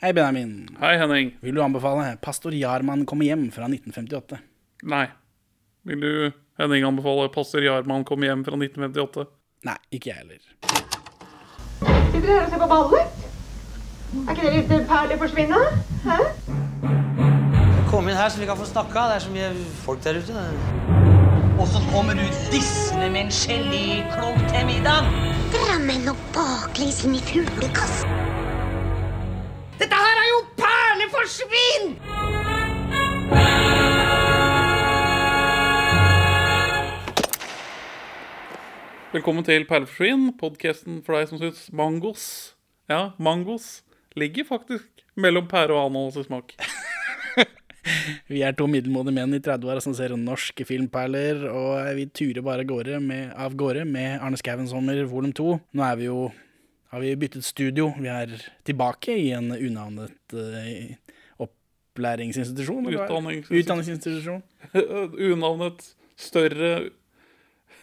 Hei, Benjamin. Hei, Henning. Vil du anbefale 'Pastor Jarman kommer hjem' fra 1958? Nei. Vil du, Henning, anbefale 'Pastor Jarman kommer hjem' fra 1958? Nei, ikke jeg heller. Sitter dere her og ser på ballet? Er ikke det litt perlig forsvinne? Hæ? Kom inn her så vi kan få snakka. Det er så mye folk der ute. Og så kommer du dissende med en geléklump til middag. Drammen og baklengs inn i fuglekass. Dette her er jo perleforsvinn! Velkommen til Perleforsvinn, podkasten for deg som syns mangos Ja, mangos ligger faktisk mellom pære og ananas i smak. Vi er to middelmådige menn i 30-åra som ser norske filmperler, og vi turer bare gårde med, av gårde med Arne Skouen sommer volum 2. Nå er vi jo har vi byttet studio. Vi er tilbake i en unavnet uh, opplæringsinstitusjon. Utdanningsinstitusjon. Unavnet større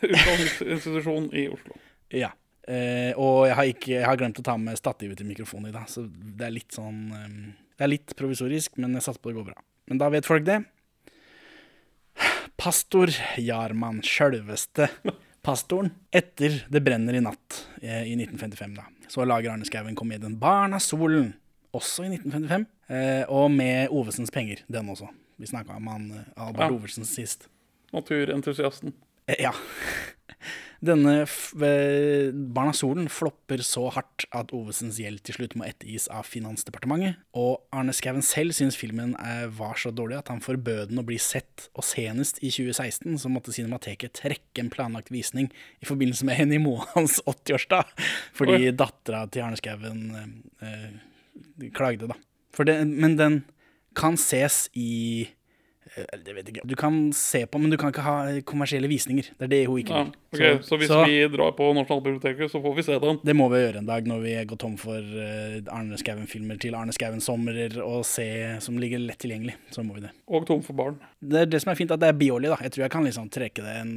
utdanningsinstitusjon i Oslo. Ja. Uh, og jeg har, ikke, jeg har glemt å ta med stativet til mikrofonen i dag, så det er litt sånn um, Det er litt provisorisk, men jeg satser på det går bra. Men da vet folk det. Pastor Jarman, sjølveste pastoren. Etter Det brenner i natt eh, i 1955, da, så lager Arne Skouen komedien 'Barn av Solen, også i 1955. Eh, og med Ovesens penger, den også. Vi snakka om han eh, Albert Ja. Ovesen sist. Naturentusiasten. Eh, Ja. Denne eh, Barna Solen flopper så hardt at Ovesens gjeld til slutt må ettergis av Finansdepartementet. Og Arne Skouen selv syns filmen eh, var så dårlig at han forbød den å bli sett. Og senest i 2016 så måtte Cinemateket trekke en planlagt visning i forbindelse med Henny Moans 80-årsdag. Fordi Oi. dattera til Arne Skouen eh, klagde, da. Det, men den kan ses i det vet jeg ikke. Du kan se på, men du kan ikke ha kommersielle visninger. Det er det hun ikke Ja, vil. så, så, hvis så vi drar på Nasjonalbiblioteket, så får vi se den. det må vi gjøre en dag når vi går tom for eh, Arne Skouen-filmer til Arne Skouen sommerer og se som ligger lett tilgjengelig. Så må vi det. Og tom for barn. Det er det som er fint, at det er biolje, da. Jeg tror jeg kan liksom trekke det en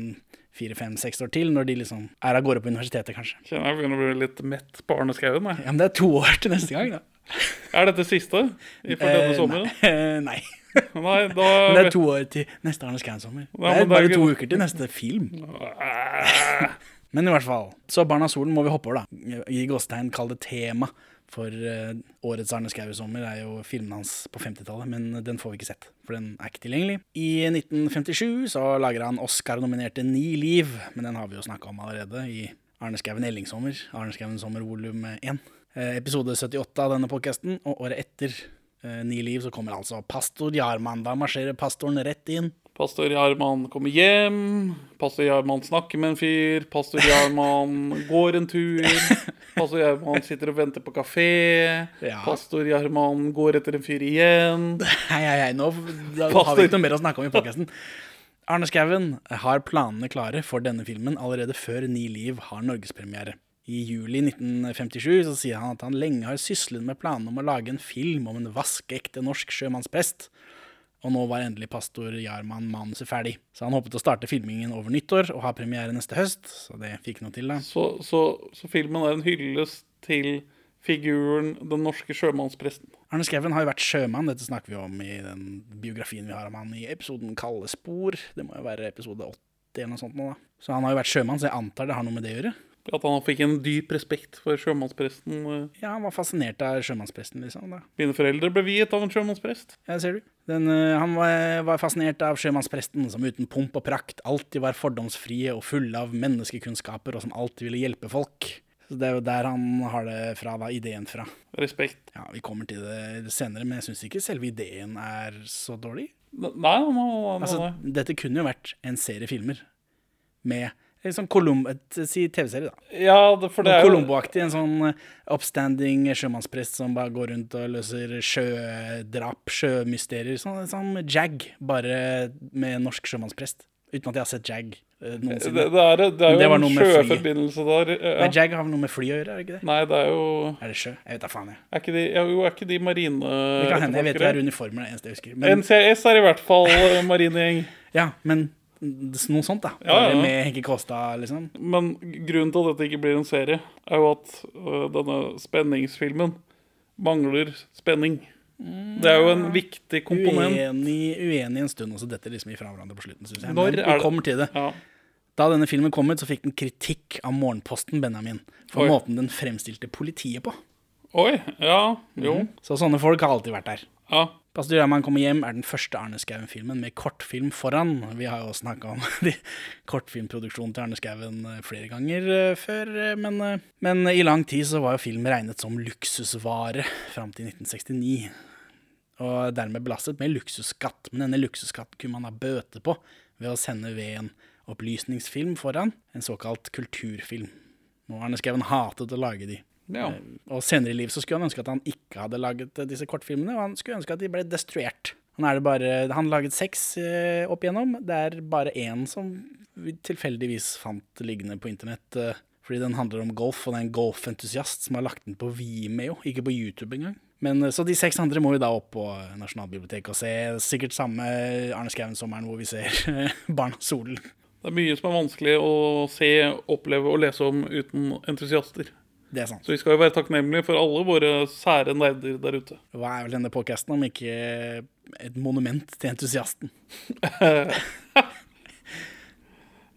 fire, fem, seks år til, når de liksom er av gårde på universitetet, kanskje. Kjenner jeg begynner å bli litt mett på Arne Skouen. jeg. Ja, men det er to år til neste gang, da. Er dette siste i for denne sommeren? Eh, nei. Nei, da Men det er to år til neste Arne Skouen-sommer. Det er bare to uker til neste film. Men i hvert fall. Så Barna Solen må vi hoppe over, da. I gåstegn kall det tema. For eh, årets Arne Skau-sommer er jo filmen hans på 50-tallet, men den får vi ikke sett. For den er ikke tilgjengelig. I 1957 så lager han Oscar-nominerte Ni liv, men den har vi jo snakka om allerede i Arne Skauen Ellingsommer. Arne Skauen sommer volum 1. Eh, episode 78 av denne podkasten, og året etter Ni liv så kommer altså Pastor Jarman. Da marsjerer pastoren rett inn. Pastor Jarman kommer hjem. Pastor Jarman snakker med en fyr. Pastor Jarman går en tur. Pastor Jarman sitter og venter på kafé. Ja. Pastor Jarman går etter en fyr igjen. Hei, hei, hei, nå da har vi ikke noe mer å snakke om i podcasten. Arne Skouen har planene klare for denne filmen allerede før Ni liv har norgespremiere. I juli 1957 så sier han at han lenge har syslet med planene om å lage en film om en vaskeekte norsk sjømannsprest. Og nå var endelig pastor Jarman manuset ferdig. Så han håpet å starte filmingen over nyttår og ha premiere neste høst. Så det fikk noe til, da. Så, så, så filmen er en hyllest til figuren den norske sjømannspresten. Arne Skouen har jo vært sjømann, dette snakker vi om i den biografien vi har om han i episoden Kalde spor. Det må jo være episode 80 eller noe sånt nå, da. Så han har jo vært sjømann, så jeg antar det har noe med det å gjøre. At han fikk en dyp respekt for sjømannspresten. eh. Ja, han var fascinert av sjømannspresten, liksom. da. Mine foreldre ble viet av en sjømannsprest. Ja, ser du. Den, eh, han var, var fascinert av sjømannspresten, som uten pomp og prakt alltid var fordomsfrie og fulle av menneskekunnskaper, og som alltid ville hjelpe folk. Så Det er jo der han har det fra, da, ideen fra. Respekt. Ja, Vi kommer til det senere, men jeg syns ikke selve ideen er så dårlig. Nei, nei, nei, nei, Altså, dette kunne jo vært en serie filmer med en sånn Columbo, et, si TV-serie, da. Ja, for det er jo Columbo-aktig. En sånn eh, upstanding sjømannsprest som bare går rundt og løser sjødrap, sjømysterier. Sånn sånn Jag, bare med norsk sjømannsprest. Uten at jeg har sett Jag noensinne. det, det, er, det er jo det en sjøforbindelse der. Ja. Nei, Jag har noe med fly å gjøre, er det ikke det? Nei, det er jo Er det sjø? Jeg vet da faen, jeg. Er ikke de, jo, er ikke de marine Det kan hende. Jeg vet det er uniformer, det er det eneste jeg husker. Men, NCS er i hvert fall eh, marinegjeng. ja, men noe sånt, da. Ja, ja. Med Henke Kåstad, liksom. Men grunnen til at dette ikke blir en serie, er jo at uh, denne spenningsfilmen mangler spenning. Det er jo en viktig komponent. Uenig, uenig en stund, og så detter liksom ifra hverandre på slutten, syns jeg. Når Men vi kommer til det. Ja. Da denne filmen kom ut, så fikk den kritikk av Morgenposten, Benjamin, for Oi. måten den fremstilte politiet på. Oi, ja, jo, Så sånne folk har alltid vært der. ja. Pastor Gjerman kommer hjem er den første Arne Skouen-filmen med kortfilm foran. Vi har jo snakka om kortfilmproduksjonen til Arne Skouen eh, flere ganger eh, før, eh, men, men i lang tid så var jo film regnet som luksusvare fram til 1969. Og dermed belastet med luksusskatt. Men denne luksusskatten kunne man ha bøte på ved å sende ved en opplysningsfilm foran, en såkalt kulturfilm. Og Arne Skouen hatet å lage de. Ja. Og senere i livet så skulle han ønske at han ikke hadde laget eh, disse kortfilmene, og han skulle ønske at de ble destruert. Han, er det bare, han laget seks eh, opp igjennom. Det er bare én som vi tilfeldigvis fant liggende på internett. Eh, fordi den handler om golf, og det er en golfentusiast som har lagt den på Vimeo, ikke på YouTube engang. Men, eh, så de seks andre må vi da opp på Nasjonalbiblioteket og se. Sikkert samme Arne Skouen-sommeren hvor vi ser Barna Solen. Det er mye som er vanskelig å se, oppleve og lese om uten entusiaster. Det er sant. Så vi skal jo være takknemlige for alle våre sære nerder der ute. Hva er vel denne podcasten om ikke et monument til entusiasten?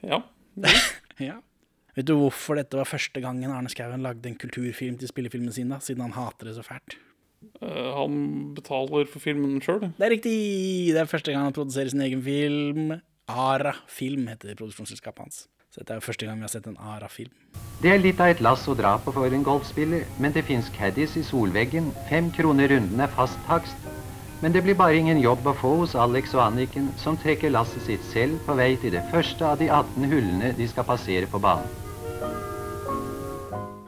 Ja. Ja. Vet du hvorfor dette var første gangen Arne Skouen lagde en kulturfilm til spillefilmen sin, da, siden han hater det så fælt? Uh, han betaler for filmen sjøl. Det er riktig! Det er første gang han produserer sin egen film. Ara Film heter produksjonsselskapet hans. Så dette er første gang vi har sett en Ara-film. Det er litt av et lass å dra på for en golfspiller, men det fins caddies i solveggen. Fem kroner runden er fast takst. Men det blir bare ingen jobb å få hos Alex og Anniken, som trekker lasset sitt selv på vei til det første av de 18 hullene de skal passere på banen.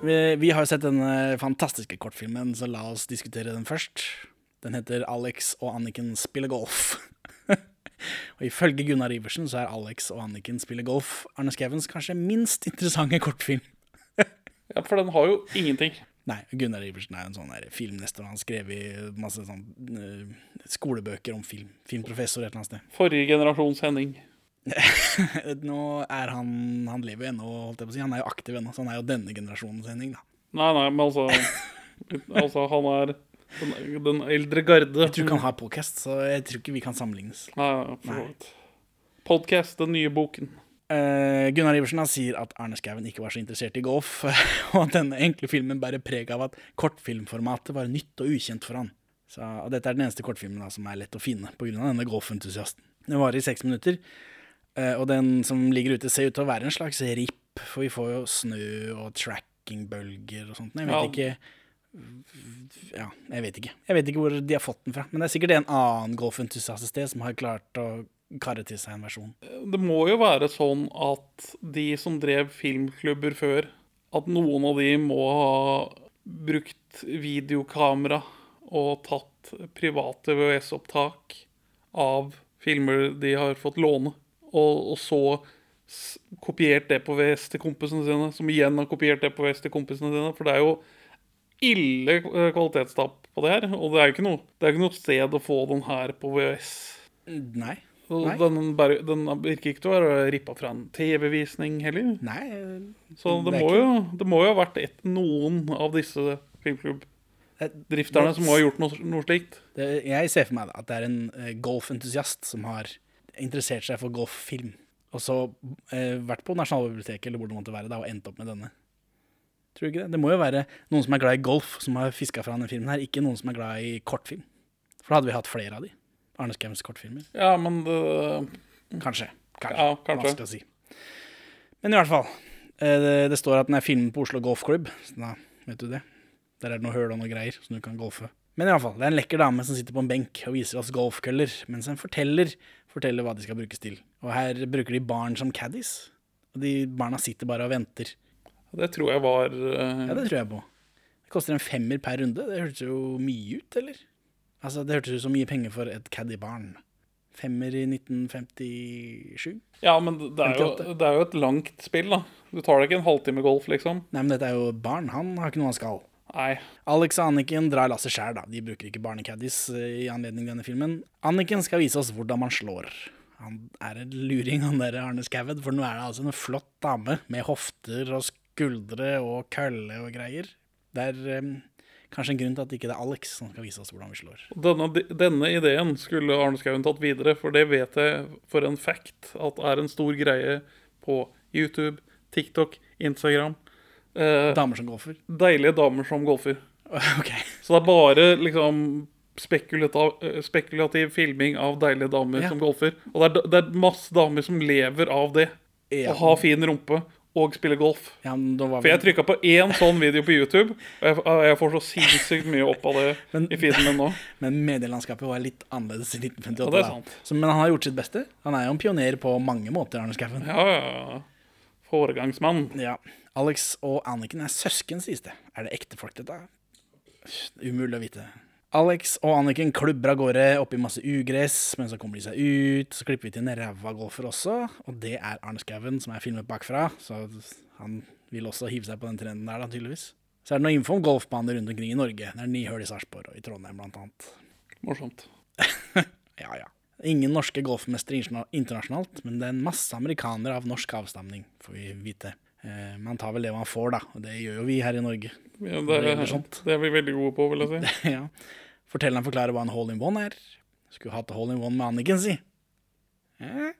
Vi, vi har jo sett denne fantastiske kortfilmen, så la oss diskutere den først. Den heter Alex og Anniken spiller golf. og ifølge Gunnar Iversen så er Alex og Anniken spiller golf Arne Skevens kanskje minst interessante kortfilm. Ja, for den har jo ingenting. Nei, Gunnar Iversen er en sånn filmnester. filmnestor. Han har skrevet masse sånn uh, skolebøker om film. Filmprofessor et eller annet sted. Forrige generasjons Henning. Nå er han Han lever jo ennå, holdt jeg på å si. Han er jo aktiv ennå, så han er jo denne generasjonens Henning, da. Nei, nei, men altså Altså, han er den, den eldre garde. Jeg tror ikke han har podcast, så jeg tror ikke vi kan sammenlignes. Nei, nei. Podcast, den nye boken. Uh, Gunnar Iversen han sier at Arne Skouen ikke var så interessert i golf, og at denne enkle filmen bærer preg av at kortfilmformatet var nytt og ukjent for han. Så, og dette er den eneste kortfilmen da, som er lett å finne pga. denne golfentusiasten. Den varer i seks minutter, uh, og den som ligger ute, ser ut til å være en slags rip, for vi får jo snø og trackingbølger og sånt. Jeg vet Ja. ikke Ja, jeg vet ikke. Jeg vet ikke hvor de har fått den fra, men det er sikkert en annen golfentusiast et sted som har klart å karre til seg en versjon. Det må jo være sånn at de som drev filmklubber før, at noen av de må ha brukt videokamera og tatt private VHS-opptak av filmer de har fått låne, og, og så kopiert det på VHS til kompisene sine, som igjen har kopiert det på VHS til kompisene sine. For det er jo ille eh, kvalitetstap på det her, og det er jo ikke noe, det er ikke noe sted å få den her på VHS. Nei. Nei. Den, bare, den virker ikke til å være rippa fra en TV-visning heller. Nei. Så det, det må jo, det må jo ha vært et, noen av disse filmklubbdrifterne det- som må ha gjort noe, noe slikt. Det, jeg ser for meg da, at det er en eh, golfentusiast som har interessert seg for golffilm, og så eh, vært på Nasjonalbiblioteket eller hvor det måtte være da, og endt opp med denne. Tror du ikke det? Det må jo være noen som er glad i golf, som har fiska fra denne filmen her, ikke noen som er glad i kortfilm. For da hadde vi hatt flere av de. Arne Skaums kortfilmer. Ja, men det, Kanskje. Kanskje. Ja, kanskje. Vanskelig å si. Men i hvert fall. eh, Det, det står at den er filmet på Oslo Golfklubb, så da vet du det. Der er det noe høl og noe greier, så du kan golfe. Men i hvert fall, det er en lekker dame som sitter på en benk og viser oss golfkøller, mens en forteller, forteller hva de skal brukes til. Og her bruker de barn som caddies. Og de barna sitter bare og venter. Det tror jeg var uh... Ja, det tror jeg på. Det koster en femmer per runde. Det hørtes jo mye ut, eller? Altså, det hørtes ut som mye penger for et caddy-barn. Femmer i 1957? Ja, men det er, jo, det er jo et langt spill, da. Du tar deg ikke en halvtime golf, liksom. Nei, men dette er jo barn. Han har ikke noe han skal. Nei. Alex og Anniken drar lasset sjæl, da. De bruker ikke barnecaddies eh, i anledning denne filmen. Anniken skal vise oss hvordan man slår. Han er en luring, han der Arne Skaued, for nå er det altså en flott dame med hofter og skuldre og kølle og greier. Det er um, Kanskje en grunn til at ikke det er Alex som skal vise oss hvordan vi slår. Denne, denne ideen skulle Arne Skouen tatt videre, for det vet jeg for en fact at er en stor greie på YouTube, TikTok, Instagram. Eh, Damer som golfer. deilige damer som golfer. Okay. Så det er bare liksom spekulativ, eh, spekulativ filming av deilige damer Ja. som golfer. Og det er, det er masse damer som lever av det. Ja. Å ha fin rumpe og spille golf. Ja, For jeg trykka på én sånn video på YouTube, og jeg, jeg får så sinnssykt mye opp av det Men- i feeden min nå. men medielandskapet var litt annerledes i 1958. Ja. Så, men han har gjort sitt beste. Han er jo en pioner på mange måter, Arne Skauen. Ja, ja, ja. Foregangsmann. Ja. Alex og Anniken er søsken, sies det. Er det ekte folk, dette? Umulig å vite. Alex og Anniken klubber av gårde oppi masse ugress, men så kommer de seg ut. Så klipper vi til en ræva golfer også, og det er Arne Skauen som er filmet bakfra. Så han vil også hive seg på den trenden der, da, tydeligvis. Så er det noe info om golfbaner rundt omkring i Norge. Det er ni hull i Sarpsborg og i Trondheim, blant annet. Morsomt. Ja, ja. Ingen norske golfmestere internasjonalt, men det er en masse amerikanere av norsk avstamning, får vi vite. Eh, man tar vel det man får, da, og det gjør jo vi her i Norge. Ja, Det det, er er, det er vi veldig gode på, vil jeg si. ja. Fortelleren forklarer hva en hole in one er. Skulle hatt hole in one med Anniken, si. Eh?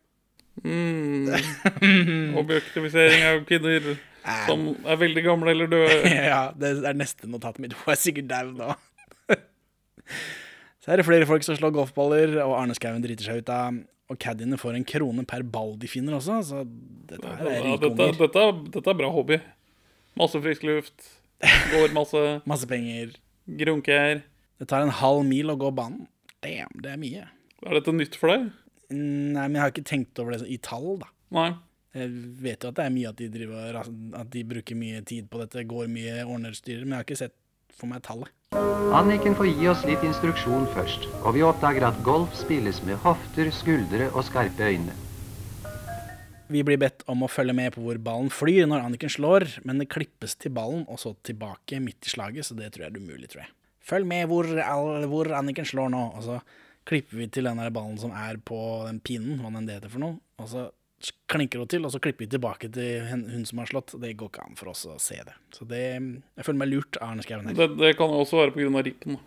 Mm. Objektivisering av kvinner som er veldig gamle eller døde. ja, det er neste notatet mitt. Hun er sikkert dau nå. Så er det flere folk som slår golfballer, og Arne Skouen driter seg ut av. Og caddiene får en krone per ball de finner også, så dette er Ja, rike dette, unger. dette, dette er bra hobby. Masse frisk luft. Går masse. Masse penger. Grunker. Det tar en halv mil å gå banen. Damn, det er mye. Er dette nytt for deg? Nei, men jeg har ikke tenkt over det i tall, da. Nei. Jeg vet jo at det er mye at de, driver, at de bruker mye tid på dette, går mye ordner styrer, men jeg har ikke sett for meg tallet. Anniken får gi oss litt instruksjon først, og vi oppdager at golf spilles med hofter, skuldre og skarpe øyne. Vi blir bedt om å følge med på hvor ballen flyr når Anniken slår, men det klippes til ballen og så tilbake midt i slaget, så det tror jeg er umulig, tror jeg. Følg med hvor, hvor Anniken slår nå, og så klipper vi til den der ballen som er på den pinnen, hva den heter for noe, og så klinker hun til, og så klipper vi tilbake til hun som har slått. Det går ikke an for oss å se det. Så det, jeg føler meg lurt av Arne Skouen her. Det, det kan også være pga. rippen.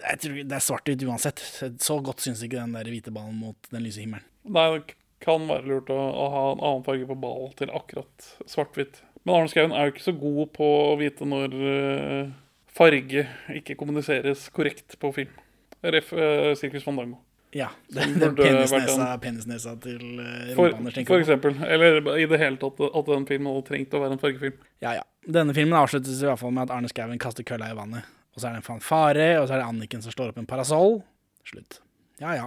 Jeg tror det er svart-hvitt uansett. Så godt syns ikke den der hvite ballen mot den lyse himmelen. Nei, det kan være lurt å, å ha en annen farge på ball til akkurat svart-hvitt. Men Arne Skouen er jo ikke så god på å vite når eh, farge ikke kommuniseres korrekt på film. Ref. Uh, Sirkus Fandango. Ja. Den, Den penisnesa, en- penisnesa til uh, rumpa tenker for eksempel. Eller i det hele tatt at den filmen hadde trengt å være en fargefilm. Ja, ja. Denne filmen avsluttes i hvert fall med at Arne Skouen kaster kølla i vannet. Og så er det en fanfare, og så er det Anniken som slår opp en parasoll. Slutt. Ja ja.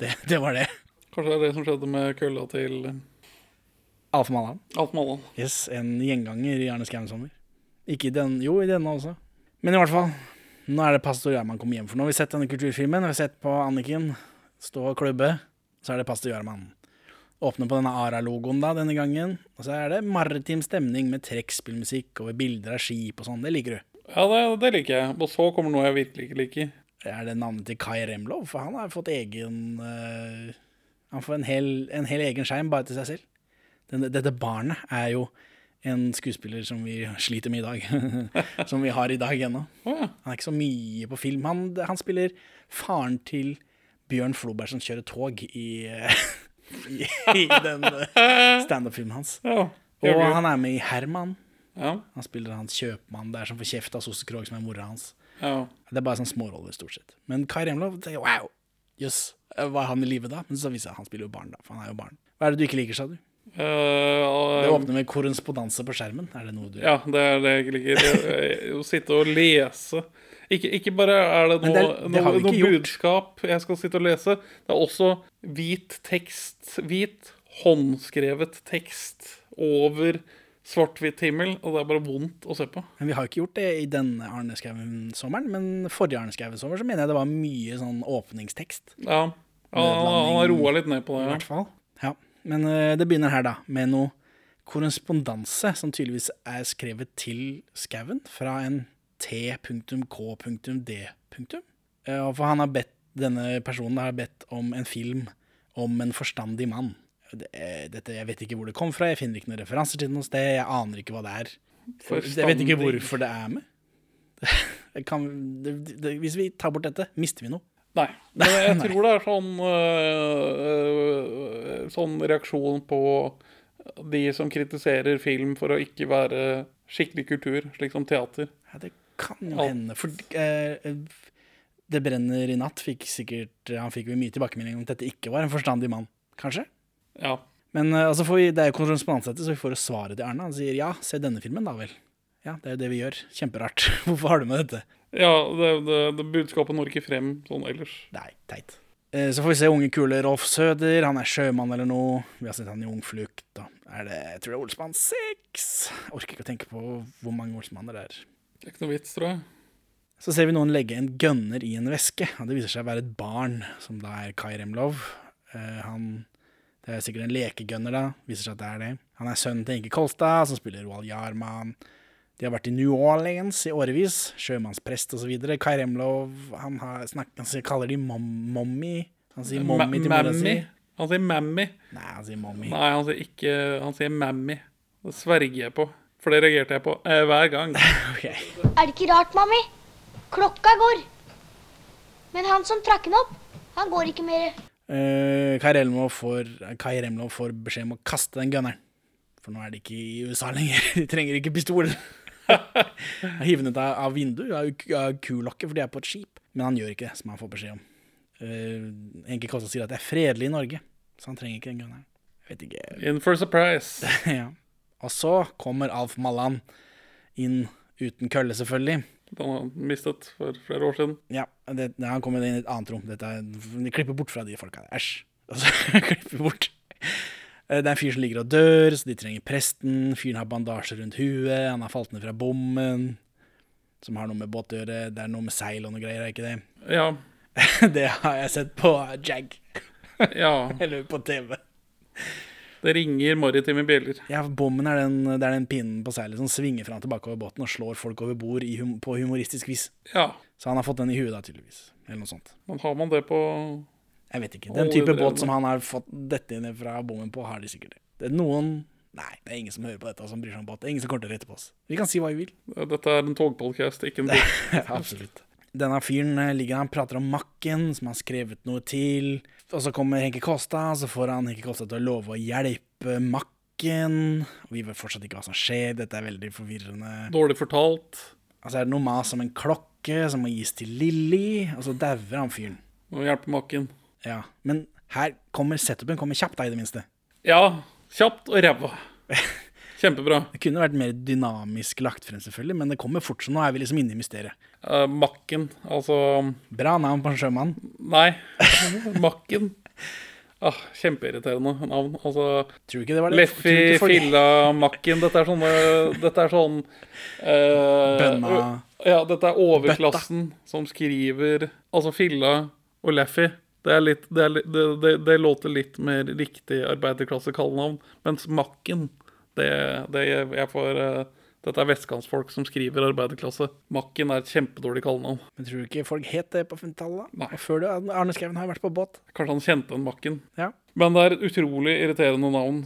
Det, det var det. Kanskje det er det som skjedde med kølla til Alf Mallan. Alf Malland. Yes, en gjenganger i Arne Skouen sommer. Ikke i den, jo, i denne også. Men i hvert fall, nå er det pastor Gjerman kommer hjem. For nå har sett denne kulturfilmen, vi har sett på Anniken stå og klubbe. Så er det pastor Gjerman. Åpner på denne Ara-logoen da, denne gangen. Og så er det maritim stemning med trekkspillmusikk over bilder av skip og sånn. Det liker du. Ja, det, det liker jeg. Og så kommer noe jeg virkelig ikke liker. Er det navnet til Kai Remlov? For han har fått egen uh, Han får en hel, en hel egen skjerm bare til seg selv. Den, dette barnet er jo en skuespiller som vi sliter med i dag. som vi har i dag ennå. Han er ikke så mye på film. Han, han spiller faren til Bjørn Floberg som kjører tog i, i, i den eh, standup-filmen hans. Og han er med i Herman. Han spiller hans kjøpmann der som får kjeft av Sosse Krog, som er mora hans. Det er bare sånn småroller, stort sett. Men Kai Remlov wow, jøss, var han i live da? Men så viser jeg at han spiller jo barn, da. For han er jo barn. Hva er det du ikke liker, sa du? Eh, Det åpner med korrespondanse på skjermen. Er det noe du Ja, det er det jeg liker. Å sitte og lese. Ikke, ikke bare er det noe, det det noe, noe budskap jeg skal sitte og lese. Det er også hvit tekst. Hvit, håndskrevet tekst over svart-hvitt himmel. Og det er bare vondt å se på. Men vi har ikke gjort det i denne Arne Skouen-sommeren. Men forrige Arne Skouen-sommer så mener jeg det var mye sånn åpningstekst. Ja, ja han, han har roa litt ned på det. I hvert fall. Ja. Men eh, det begynner her, da, med noe korrespondanse som tydeligvis er skrevet til Skauen fra en t.k.d. Eh, For han har bedt, denne personen har bedt om en film om en forstandig mann. Er- dette, jeg vet ikke hvor det kom fra, jeg finner ikke noen referanser til det noe sted. Jeg aner ikke hva det er. Jeg vet ikke hvorfor det er med. Kan, det, det, hvis vi tar bort dette, mister vi noe. Nei. Men jeg tror det er sånn øh, øh, Sånn reaksjon på de som kritiserer film for å ikke være skikkelig kultur, slik som teater. Ja, det kan jo hende. For eh, Det brenner i natt fikk sikkert Han fikk jo mye tilbakemelding om at dette ikke var en forstandig mann. Kanskje? Ja. Men eh, altså får vi, det er jo korrespondansettet, så vi får svaret til Erna. Han sier ja, se denne filmen, da vel. Ja, det er jo det vi gjør. Kjemperart. Hvorfor har du med dette? Ja, det, det, det budskapet når ikke frem sånn ellers. Nei, teit. Eh, Så får vi se unge, kule Rolf Søder. Han er sjømann eller noe. Vi har sett han i Ung flukt. Da er det, jeg tror det er Olsmann 6. Jeg orker ikke å tenke på hvor mange Olsmanner det er. Det er ikke noe vits, tror jeg. Så ser vi noen legge en gønner i en veske. Det viser seg å være et barn, som da er Kai Remlov. Eh, han, det er sikkert en lekegønner, da. Viser seg at det er det. Han er sønnen til Inge Kolstad, som spiller Roald Jarman. De har vært i New Orleans i årevis. Sjømannsprest osv. Kai Remlov han, har snakket, han kaller de mom, mommy. Han sier mommy til mora si. Han sier mammy. Nei, han sier mommy. Nei, han sier ikke Han sier mammy. Det sverger jeg på. For det reagerte jeg på eh, hver gang. okay. Er det ikke rart, mammi? Klokka går. Men han som trakk den opp, han går ikke mer. Uh, Kai Remlov får, Kai Remlov får beskjed om å kaste den gunneren. For nå er de ikke i USA lenger. De trenger ikke pistol. Hive ut av, vinduet, av, kulokket, for de er på et skip. Men han gjør ikke det, som han får beskjed om. Uh, Enke Kåsa sier at det er fredelig i Norge, så han trenger ikke den gunneren. Vet ikke. In for a surprise. ja. Og så kommer Alf Mallan inn uten kølle, selvfølgelig. Den har han mistet for flere år siden. Ja, det, han kommer inn i et annet rom. Dette de klipper bort fra de folka. Æsj. Og så klipper bort. Eh, Det er en fyr som ligger og dør, så de trenger presten. Fyren har bandasje rundt huet, han har falt ned fra bommen. Som har noe med båt å gjøre. Det er noe med seil og noe greier, er ikke det? Ja. det har jeg sett på Jag. Ja. Eller på TV. Det ringer maritime bjeller. Ja, Bommen er den, det er den pinnen på seilet som svinger fram tilbake over båten og slår folk over bord hum, på humoristisk vis. Ja. Så han har fått den i huet, da, tydeligvis. Eller noe sånt. Men har man det på Jeg vet ikke. Den type båt som han har fått dette ned fra bommen på, har de sikkert det. er noen Nei, det er ingen som hører på dette som bryr seg om båt. Det er ingen som kommer til å rette på oss. Vi kan si hva vi vil. Dette er en togpodcast, ikke en båt. Absolutt. Denne fyren ligger ligger han prater om Makken, som har skrevet noe til. Og så kommer Henke Kolstad, så får han Henke Kosta til å love å hjelpe Makken. Og vi vet fortsatt ikke hva som skjer. Dette er veldig forvirrende. Dårlig fortalt. Altså er det noe mas om en klokke som må gis til Lilly, og så dauer han fyren. Må hjelpe makken. Ja. Men her kommer setupen kommer kjapt, da, i det minste. Ja. Kjapt og ræva. Kjempebra. Det kunne vært mer dynamisk lagt frem, selvfølgelig, men det kommer fort, så nå er vi liksom inne i mysteriet. Uh, makken, altså Bra navn på en sjømann. Nei. Makken. Ah, Kjempeirriterende navn. Altså Tror ikke det var det? Leffi, Filla, Makken. Dette er sånne Dette er sånn uh, Bønna. Ja, dette er overklassen som skriver Altså Filla og Leffy. Det, er litt, det, er, litt- det, det, det låter litt mer riktig arbeiderklassekallenavn. Mens Makken, det, det jeg får eh, Dette er vestkantsfolk som skriver arbeiderklasse. Makken er et kjempedårlig kallenavn. Men tror du ikke folk het det på 50-tallet? Nei. Og før det, Arne Skouen har vært på båt. Kanskje han kjente en Makken. Ja. Men det er et utrolig irriterende navn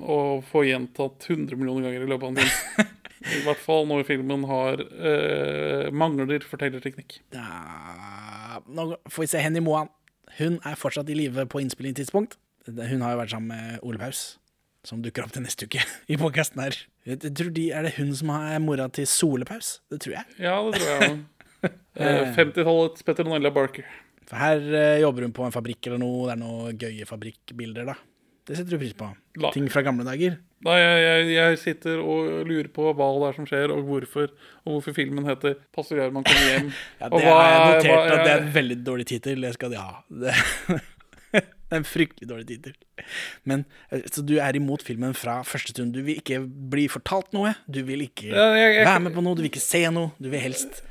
å få gjentatt 100 millioner ganger i løpet av en film. I hvert fall når filmen har eh, mangler fortellerteknikk. ja Nå får vi se Henny Moan. Hun er fortsatt i live på innspillingstidspunkt. Hun har jo vært sammen med Ole Paus, som dukker opp til neste uke i podkasten her. Jeg tror de, Er det hun som er mora til Sole Paus? Det tror jeg. Ja, det tror jeg. Eh, 50-tallets Petronella Barker. For her eh, jobber hun på en fabrikk eller noe. Det er noen gøye fabrikkbilder, da. Det setter du pris på. Ting fra gamle dager. Nei, jeg, jeg, sitter og lurer på hva det er som skjer, og hvorfor. Og hvorfor filmen heter 'Pastor Gjerman kommer hjem'. Ja, det hva har jeg er- notert hva at det er en veldig dårlig tittel. Det skal de ha. Det det er en fryktelig dårlig tittel. Men eh, Så du er imot filmen fra første stund. Du vil ikke bli fortalt noe. Du vil ikke Ja, jeg- jeg- være med på noe. Du vil ikke se noe. Du vil helst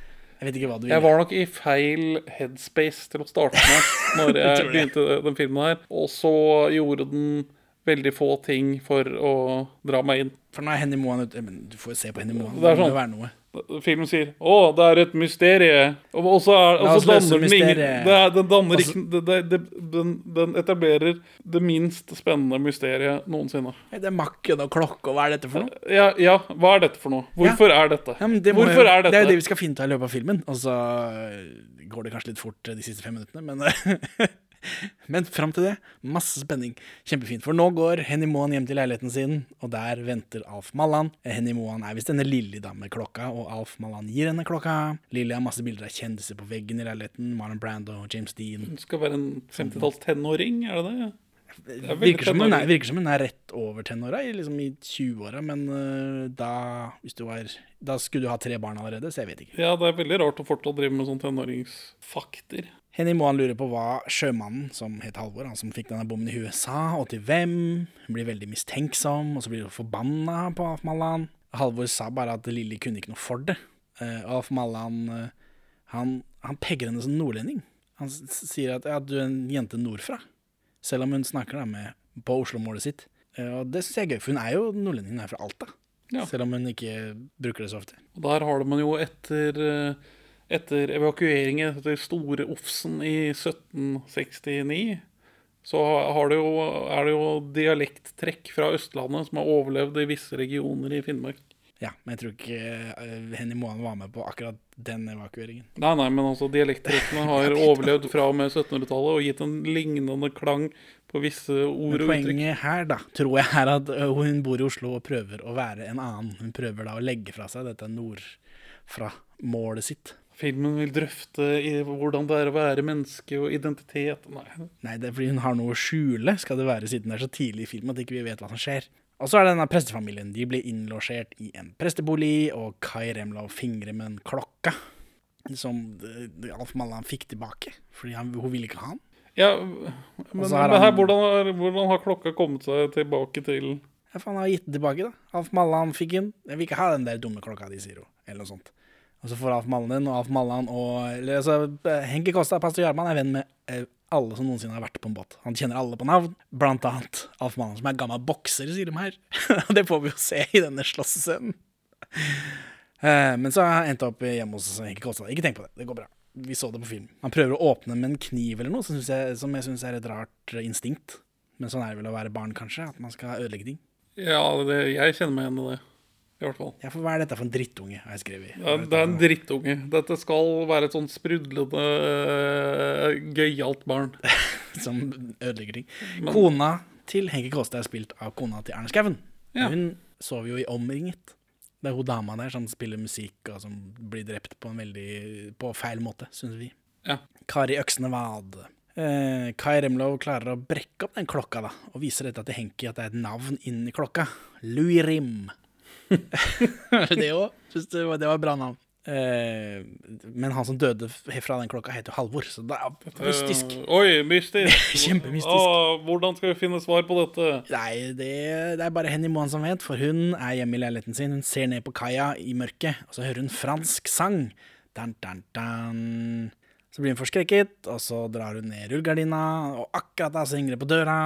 Jeg vet ikke hva du vil. Jeg var nok i feil headspace til å starte med når jeg begynte den filmen her. Og så gjorde den veldig få ting for å dra meg inn. For nå er Henny Moan ute Men du får jo se på Henny Moan. Det er sånn. jo være noe. Filmen sier 'Å, det er et mysterie'. Og så er, danner den ingen det er, Den danner Altså- ikke det, det, det, den, den etablerer det minst spennende mysteriet noensinne. Det er makken og klokka, hva er dette for noe? Ja, ja, hva er dette for noe? Hvorfor er dette? Ja, det, må Hvorfor er det er jo det vi skal finne ut av i løpet av filmen. Og så øh, går det kanskje litt fort de siste fem minuttene, men Men fram til det, masse spenning. Kjempefint. For nå går Henny Moan hjem til leiligheten sin, og der venter Alf Mallan. Henny Moan er visst denne Lilly da med klokka, og Alf Mallan gir henne klokka. Lilly har masse bilder av kjendiser på veggen i leiligheten. Marlon Brando, James Dean. Hun skal være en 50-talls tenåring, er det det? Det er Virker som, hun er, virker som hun er rett over tenåra, i- liksom i 20-åra, men øh, da hvis du var Da skulle du ha tre barn allerede, så jeg vet ikke. Ja, det er veldig rart å fortsatt drive med sånn tenåringsfakter. Henny Moan lurer på hva sjømannen, som het Halvor, han som fikk denne bommen i huet, sa, og til hvem. Hun blir veldig mistenksom, og så blir hun forbanna på Alf Mallan. Halvor sa bare at Lilly kunne ikke noe for det. Uh, Alf Mallan uh, han, han pegger henne som nordlending. Han sier at ja, du er en jente nordfra, selv om hun snakker da med, på Oslo-målet sitt. Uh, og det syns jeg er gøy, for hun er jo nordlending, hun er fra Alta. Ja. Selv om hun ikke bruker det så ofte. Og der har man jo etter, eh, etter evakueringen etter Store Ofsen i 1769, så har det jo, er det jo dialekttrekk fra Østlandet som har overlevd i visse regioner i Finnmark. Ja, men jeg tror ikke eh, Henny Moan var med på akkurat den evakueringen. Nei, nei, men altså dialekttrekkene har overlevd fra og med 1700-tallet og gitt en lignende klang på visse ord Men og uttrykk. poenget her, da, tror jeg er at hun bor i Oslo og prøver å være en annen. Hun prøver da å legge fra seg dette nordfra-målet sitt. Filmen vil drøfte i hvordan det er å være menneske og identitet. Nei, Nei, det er fordi hun har noe å skjule, skal det være, siden det er så tidlig i filmen at ikke vi vet hva som skjer. Og så er det denne prestefamilien. De blir innlosjert i en prestebolig, og Kai Remlov fingrer med en klokka som Alf Mallan fikk tilbake, fordi han, hun ville ikke ha den. Ja, men, han, her, hvordan, har, hvordan har klokka kommet seg tilbake til Ja, for han har gitt den tilbake, da. Alf Mallan fikk den. Jeg vil ikke ha den der dumme klokka di, sier hun. Eller noe sånt. Og så får Alf den, og Alf Mallan og eller, altså, Henki Kosta, pastor Jarman, er venn med eh, alle som noensinne har vært på en båt. Han kjenner alle på navn, blant annet Alf Mallan, som er gammel bokser, sier de her. Det får vi jo se i denne slåssescenen. Eh, men så har jeg endt opp hjemme hos Henki Kosta. Ikke tenk på det, det går bra. Vi så det på film. Han prøver å åpne med en kniv eller noe, som, jeg, som jeg syns er et rart eh, instinkt. Men sånn er det vel å være barn, kanskje, at man skal ødelegge ting. Ja, det, jeg kjenner meg igjen i det. I hvert fall. Ja, for hva er dette for en drittunge, har jeg skrevet. Er, det er en drittunge. Dette skal være et sånn sprudlende, øh, gøyalt barn. Som ødelegger ting. Kona til Henke Kåste er spilt av kona til Erne Skauen. Ja. Hun sover jo i Omringet. Det er hun dama der som spiller musikk og som blir drept på en veldig på feil måte, syns vi. Ja. Kari Øksnevad. Eh, Kai Remlov klarer å brekke opp den klokka da, og viser dette til Henki at det er et navn inni klokka. Louis Rim. Er det òg? Det, var- et bra navn. Eh, men han som døde fra den klokka, heter jo Halvor, så det er mystisk. Uh, oi, mystisk. Kjempemystisk. Å, hvordan skal vi finne svar på dette? Nei, det, det er bare Henny Moan som vet, for hun er hjemme i leiligheten sin. Hun ser ned på kaia i mørket, og så hører hun fransk sang. Dan, dan, dan. Så blir hun forskrekket, og så drar hun ned rullegardina, og akkurat da så ringer det på døra.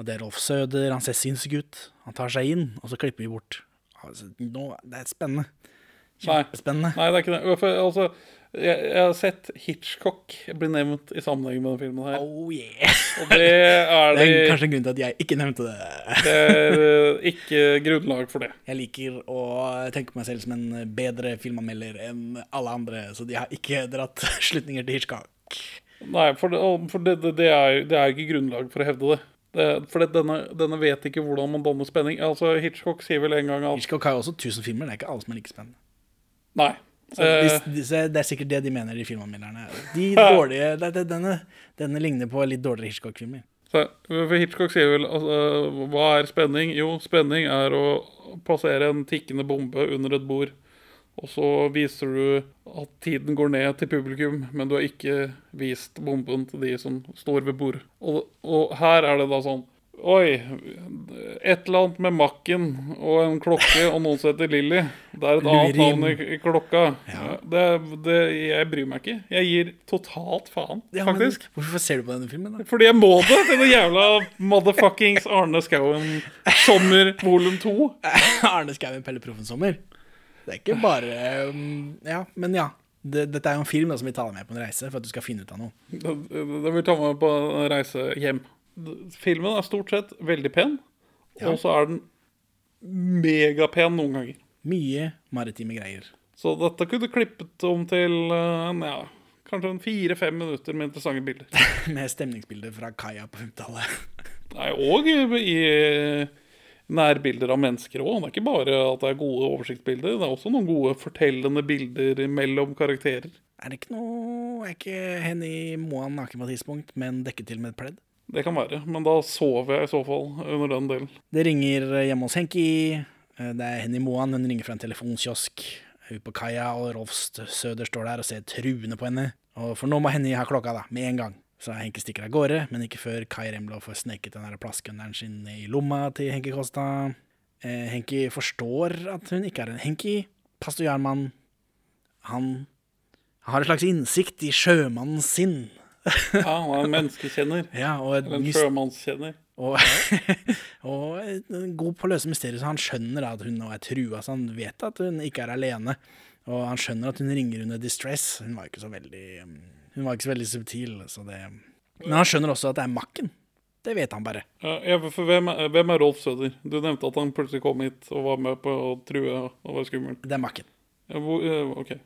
Og det er Rolf Søder, han ser sinnssyk ut. Han tar seg inn, og så klipper vi bort. Altså, nå, det er spennende. Kjempespennende. Nei, det er ikke det. For, altså, jeg, jeg har sett Hitchcock bli nevnt i sammenheng med denne filmen her. Oh yeah. Og det er Det det, er kanskje en grunn til at jeg ikke nevnte det. det er øh, ikke grunnlag for det. Jeg liker å tenke på meg selv som en bedre filmanmelder enn alle andre, så de har ikke dratt slutninger til Hitchcock. Nei, for, det, for det, det, det, er, det er ikke grunnlag for å hevde det. Det for det, denne, denne vet ikke hvordan man danner spenning. Altså, Hitchcock sier vel en gang at Hitchcock har jo også 1000 filmer, det er ikke alle som er like spennende. Nei. Så Eh, hvis, disse, det er sikkert det de mener, de filmanmelderne. De dårlige, denne, denne ligner på litt dårligere Hitchcock-filmer. for Hitchcock sier vel altså, Hva er spenning? Jo, spenning er å plassere en tikkende bombe under et bord. Og så viser du at tiden går ned til publikum, men du har ikke vist bomben til de som står ved bord. Og, og her er det da sånn Oi, et eller annet med makken og en klokke og noen som heter Lilly. Det er et annet navn i, klokka. Det, det, jeg bryr meg ikke. Jeg gir totalt faen, Ja, men faktisk. hvorfor ser du på denne filmen, da? Fordi jeg må det! Denne jævla motherfuckings Arne Skouen Sommer volum 2. Arne Skouen Pelle Proffen Sommer. Det er ikke bare um, Ja, men ja. Det, dette er jo en film da, som vil ta deg med på en reise for at du skal finne ut av noe. Det vil ta meg på en reise hjem. Filmen er stort sett veldig pen, og så er den megapen noen ganger. Mye maritime greier. Så dette kunne klippet om til eh, ja, kanskje en fire-fem minutter med interessante bilder. Med stemningsbilder fra kaia på 50-tallet. Nei, og i nærbilder av mennesker òg. Det er ikke bare at det er gode oversiktsbilder, det er også noen gode fortellende bilder mellom karakterer. Er det ikke noe Er ikke Henny Moan naken på et tidspunkt, men dekket til med et pledd? Det kan være, men da sover jeg i så fall under den delen. Det ringer hjemme hos Henki. Eh, Det er Henny Moan. Hun ringer fra en telefonkiosk ute på kaia, og Rolf Søder står der og ser truende på henne. Og For nå må Henny ha klokka, da, med en gang. Så Henke stikker av gårde, men ikke før Kai Remlo får sneket den plastgunneren sin i lomma til Henki Kosta. Eh, Henki forstår at hun ikke er en Henki. Pastor Jarmann, han har en slags innsikt i sjømannens sinn. Ja, han er en menneskekjenner. Ja, Eller en sjømannskjenner. og, og god på å løse mysterier, så han skjønner at hun nå er trua. Så han vet at hun ikke er alene. Og han skjønner at hun ringer under distress. Hun var ikke så veldig um, Hun var ikke så veldig subtil. Så det Men han skjønner også at det er Makken. Det vet han bare. Ja, for hvem er, hvem er Rolf Søder? Du nevnte at han plutselig kom hit og var med på å true og var skummel. Det er Makken. Ja, hvor, ok.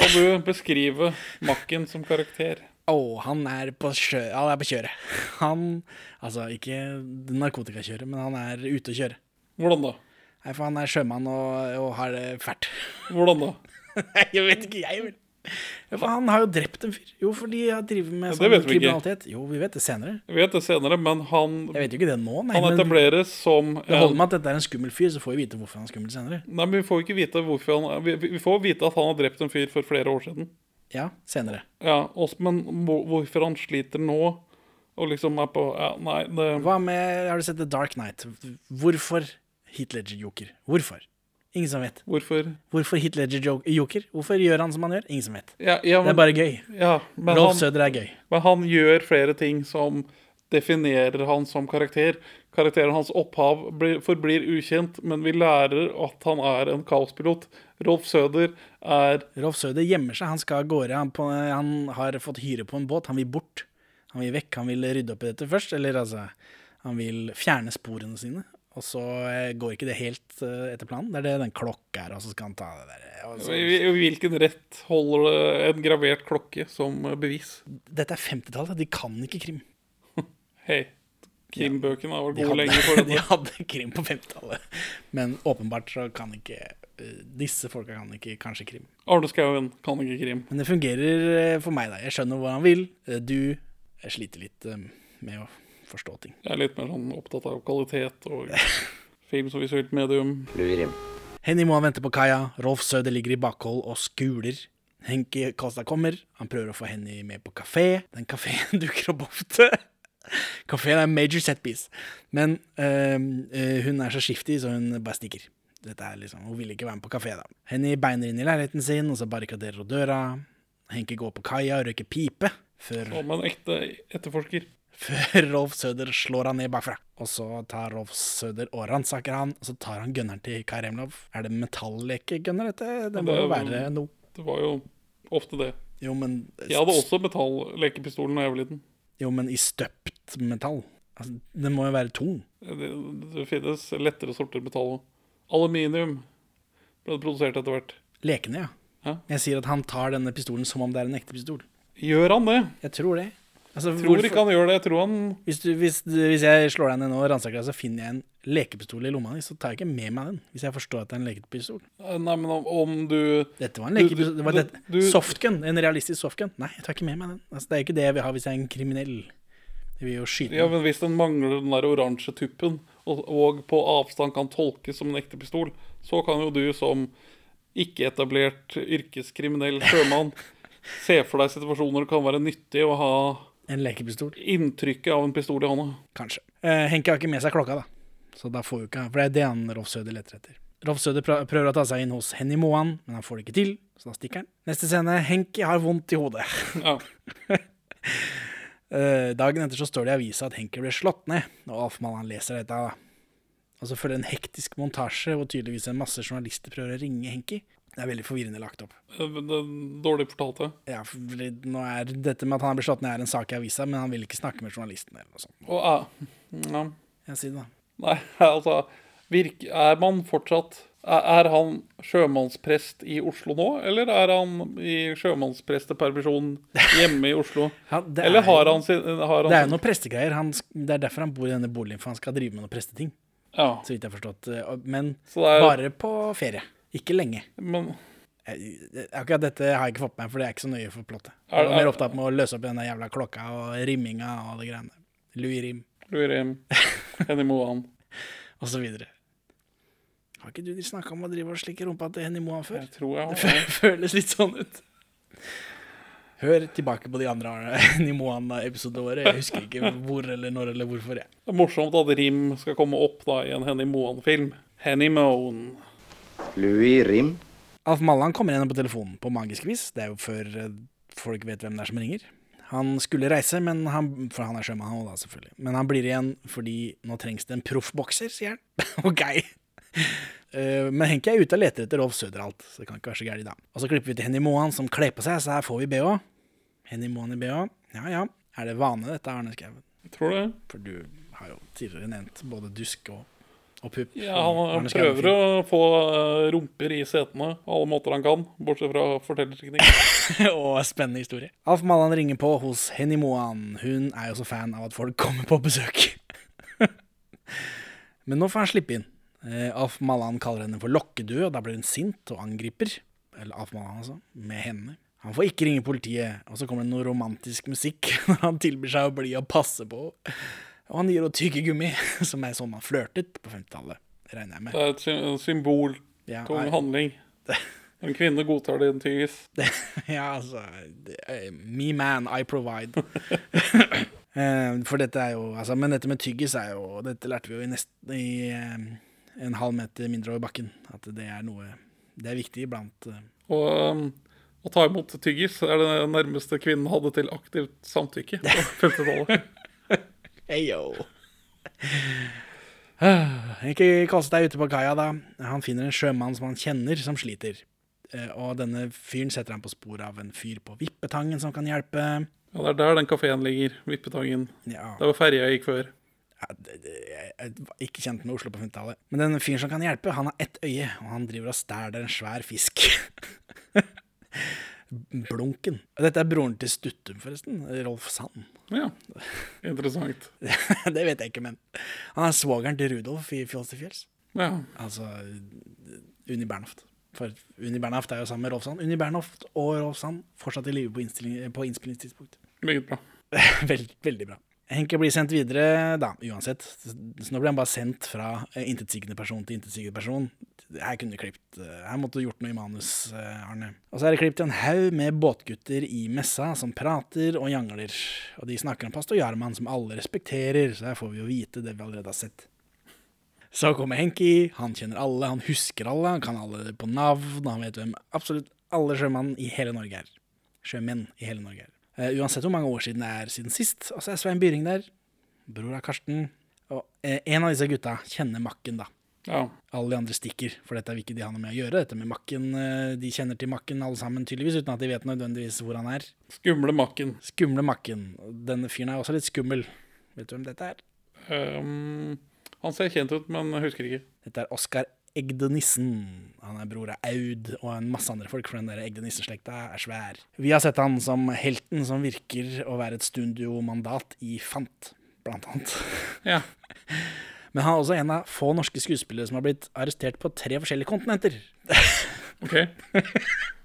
Kan du beskrive Makken som karakter? Å, han er på sjø... Han er på kjøret. Han Altså, ikke narkotikakjøret, men han er ute å kjøre. Hvordan da? Nei, for han er sjømann og, og har det fælt. Hvordan da? Jeg vet ikke, jeg vel. Ja, for han har jo drept en fyr. Jo, fordi han driver med sånn kriminalitet. Jo, vi vet det senere. Jeg vet det senere, men han, Jeg vet jo ikke det nå, nei. han etableres som det holder med at dette er en skummel fyr, så får vi vite hvorfor han er skummel senere. Nei, men Vi får ikke vite hvorfor han Vi, vi får vite at han har drept en fyr for flere år siden. Ja, senere. Ja, også, Men hvorfor han sliter nå, og liksom er på Ja, nei, det Hva med Har du sett The Dark Knight? Hvorfor Heath Ledger joker? Hvorfor? Ingen som vet. Hvorfor Hvorfor Hitler joker? Hvorfor gjør han som han gjør? Ingen som vet. ja, ja, Det er bare gøy. ja, men, Rolf Søder er gøy. men han gjør flere ting som definerer han som karakter. Karakteren hans opphav blir, forblir ukjent, men vi lærer at han er en kaospilot. Rolf Søder er Rolf Søder gjemmer seg. Han skal av gårde. Han, på, han har fått hyre på en båt. Han vil bort. Han vil vekk. Han vil rydde opp i dette først. Eller altså Han vil fjerne sporene sine. Og så eh, går ikke det helt eh, etter planen. Det er det den klokka er, og så skal han ta det der. Og så, I hvilken rett holder det en gravert klokke som bevis? dette er 50-tallet. De kan ikke krim. Hei, krimbøkene har vært gode hadde, lenge for de hadde krim på 50-tallet. Men åpenbart så kan ikke Disse folka kan ikke kanskje krim. Arne Skouen kan ikke krim. Men det fungerer for meg, da. Jeg skjønner hva han vil. Du jeg sliter litt med å forstå ting. Jeg er litt mer sånn opptatt av kvalitet og film som visuelt medium. Henny Moan vente på kaia. Rolf Søder ligger i bakhold og skuler. Henki Kolstad kommer. Han prøver å få Henny med på kafé. Den kafeen dukker opp ofte. Kafeen er major setpiece. Men øh, hun er så skiftig, så hun bare stikker. Dette er liksom, Hun vil ikke være med på kafé, da. Henny beiner inn i leiligheten sin, og så barrikaderer hun døra. Henki går på kaia og røyker pipe. Før Som en ekte etterforsker. Før Rolf Søder slår han ned bakfra. Og så tar Rolf Søder og ransaker han, og så tar han gunneren til Karemlov. Er det metalllekegunner, dette? Det må Det jo være noe. Det var jo ofte det. Jo, men Jeg hadde også metalllekepistolen da jeg var liten. Jo, men i støpt metall. Altså, den må jo være tung. Det, det finnes lettere sorter metall òg. Aluminium ble det produsert etter hvert. Lekene, ja. Ja. Jeg sier at han tar denne pistolen som om det er en ekte pistol. Gjør han det? Jeg tror det. Altså, Tror hvorfor- ikke han gjør det. Jeg tror han hvis, du, hvis, hvis jeg slår deg ned nå og ransaker deg, så finner jeg en lekepistol i lomma di, så tar jeg ikke med meg den. Hvis jeg forstår at det er en lekepistol. Nei, men om, om du Dette var en Du- lekepistol. Det var det, du- softgun. En realistisk softgun. Nei, jeg tar ikke med meg den. Altså, det er ikke det jeg vil ha hvis jeg er en kriminell. Jeg vil jo skyte Ja, men Hvis den mangler den der oransje tuppen, og, og på avstand kan tolkes som en ekte pistol, så kan jo du som ikke-etablert yrkeskriminell sjømann se for deg situasjoner det kan være nyttig å ha En lekepistol. inntrykket av en pistol i hånda. Kanskje. Eh, Henke har ikke med seg klokka, da. Så da får jo ikke For det er det han Rolf Søder leter etter. Rolf Søder prøver å ta seg inn hos Henny Moan, men han får det ikke til, så da stikker han. Neste scene. Henki har vondt i hodet. Ja. Eh, dagen etter så står det i avisa at Henki ble slått ned, og Alf Mallan leser dette. da. Og så følger en hektisk montasje hvor tydeligvis en masse journalister prøver å ringe Henki. Det er veldig forvirrende lagt opp. Det er dårlig fortalt, ja. Ja, nå er Dette med at han blir slått ned, er en sak i avisa, men han vil ikke snakke med journalisten eller noe sånt. Og eh, ja. Jeg sier det da. Nei, altså virk, Er man fortsatt er, er han sjømannsprest i Oslo nå, eller er han i sjømannsprestepermisjon hjemme i Oslo? Ja, det eller er har han sin har han Det er jo noen prestegreier. Han, det er derfor han bor i denne boligen, for han skal drive med noen presteting. Ja, Så vidt jeg har forstått. eh, Men er, bare på ferie. Ikke lenge. men, Akkurat dette har jeg ikke fått med meg, for det er ikke så nøye for plottet. Er- Jeg var mer er- opptatt med å løse opp denne jævla klokka og rimminga og det greiene. Louis Rim Louis Rim. Henny Moan. og så videre. Har ikke du snakka om å drive og slikke rumpa til Henny Moan før? Jeg tror jeg har Det føles litt sånn ut. Hør tilbake på de andre Henny Moan-episodene våre. Jeg husker ikke hvor eller når eller hvorfor. jeg. Det er morsomt at Rim skal komme opp da i en Henny Moan-film. Henny Moan. Louis Rim. Alf Mallan kommer igjen på telefonen på magisk vis. Det er jo før eh, folk vet hvem det er som ringer. Han skulle reise, men han, for han er sjømann, han da, selvfølgelig. Men han blir igjen fordi nå trengs det en proffbokser, sier han. ok. Eh, men Henke er ute og leter etter Rolf Søderalt, så det kan ikke være så gærent da. Og så klipper vi til Henny Mohan som kler på seg, så her får vi BH. Henny Mohan i BH. Ja ja. Er det vane dette, Arne Skau? Jeg tror det. For du har jo tidligere nevnt både dusk og, og pupp. Ja, han, han prøver å få eh, rumper i setene på alle måter han kan, bortsett fra fortellerteknikk. og spennende historie. Alf Mallan ringer på hos Henny Moan. Hun er jo så fan av at folk kommer på besøk. Men nå får han slippe inn. Eh, Alf Mallan kaller henne for lokkedød, og da blir hun sint og angriper. Eller Alf Mallan, altså. Med henne. Han får ikke ringe politiet, og så kommer det noe romantisk musikk når han tilbyr seg å bli og passe på. Og han gir henne tyggegummi, som er sånn man flørtet på 50-tallet, regner jeg med. Det er et sy- en symbol, Ja, tung nei, handling. En kvinne godtar det en tyggis. Ja, altså Me man, I provide. Eh, For dette er jo altså, Men dette med tyggis er jo Dette lærte vi jo i, nest, i eh, en halv meter mindre over bakken. At det er noe Det er viktig iblant. eh. Og um, å ta imot tyggis er det nærmeste kvinnen hadde til aktivt samtykke på 50-tallet. Heyo. Ikke kast deg ute på kaia, da. Han finner en sjømann som han kjenner, som sliter. Eh, Og denne fyren setter han på sporet av en fyr på Vippetangen som kan hjelpe. Ja, det er der den kafeen ligger. Vippetangen. Ja, Det var ferja jeg gikk før. Ja, det, det, jeg var ikke kjent med Oslo på 50-tallet. Men den fyren som kan hjelpe, han har ett øye, og han driver og stæler en svær fisk. Blunken. Dette er broren til Stuttum, forresten. Rolf Sand. Ja, interessant. det vet jeg ikke, men han er svogeren til Rudolf i Fjols til fjells. Ja, Altså Unni Bernhoft. For Unni Bernhoft er jo sammen med Rolf Sand. Unni Bernhoft og Rolf Sand fortsatt i live på, på innspillingstidspunkt. meget bra. Veld, veldig bra. Henke blir sendt videre, da, uansett. Så nå blir han bare sendt fra eh, intetsigende person til intetsigende person. Her kunne du klippet eh, Her måtte du gjort noe i manus, eh, Arne. Og så er det klippet en haug med båtgutter i messa som prater og jangler. Og de snakker om pastor Jarman, som alle respekterer, så her får vi jo vite det vi allerede har sett. Så kommer Henki, han kjenner alle, han husker alle, han kan alle på navn, han vet hvem absolutt alle sjømenn i hele Norge er. Sjømenn i hele Norge er. Eh, uansett hvor mange år siden det er siden sist. Og så er Svein Byring der, bror av Karsten. Og uh, en av disse gutta kjenner Makken, da. Ja. Alle de andre stikker, for dette vil ikke de ha noe med å gjøre. Dette med Makken, eh, De kjenner til Makken alle sammen, tydeligvis, uten at de vet nødvendigvis hvor han er. Skumle makken. Skumle Makken. Denne fyren er også litt skummel. Vet du hvem dette er? Um, han ser kjent ut, men husker ikke. Dette er Oskar Egde Nissen. Han er bror av Aud og en masse andre folk, for den der Egde Nissen-slekta er svær. Vi har sett han som helten som virker å være et studiomandat i Fant, blant annet. Ja. Men han er også en av få norske skuespillere som har blitt arrestert på tre forskjellige kontinenter. OK.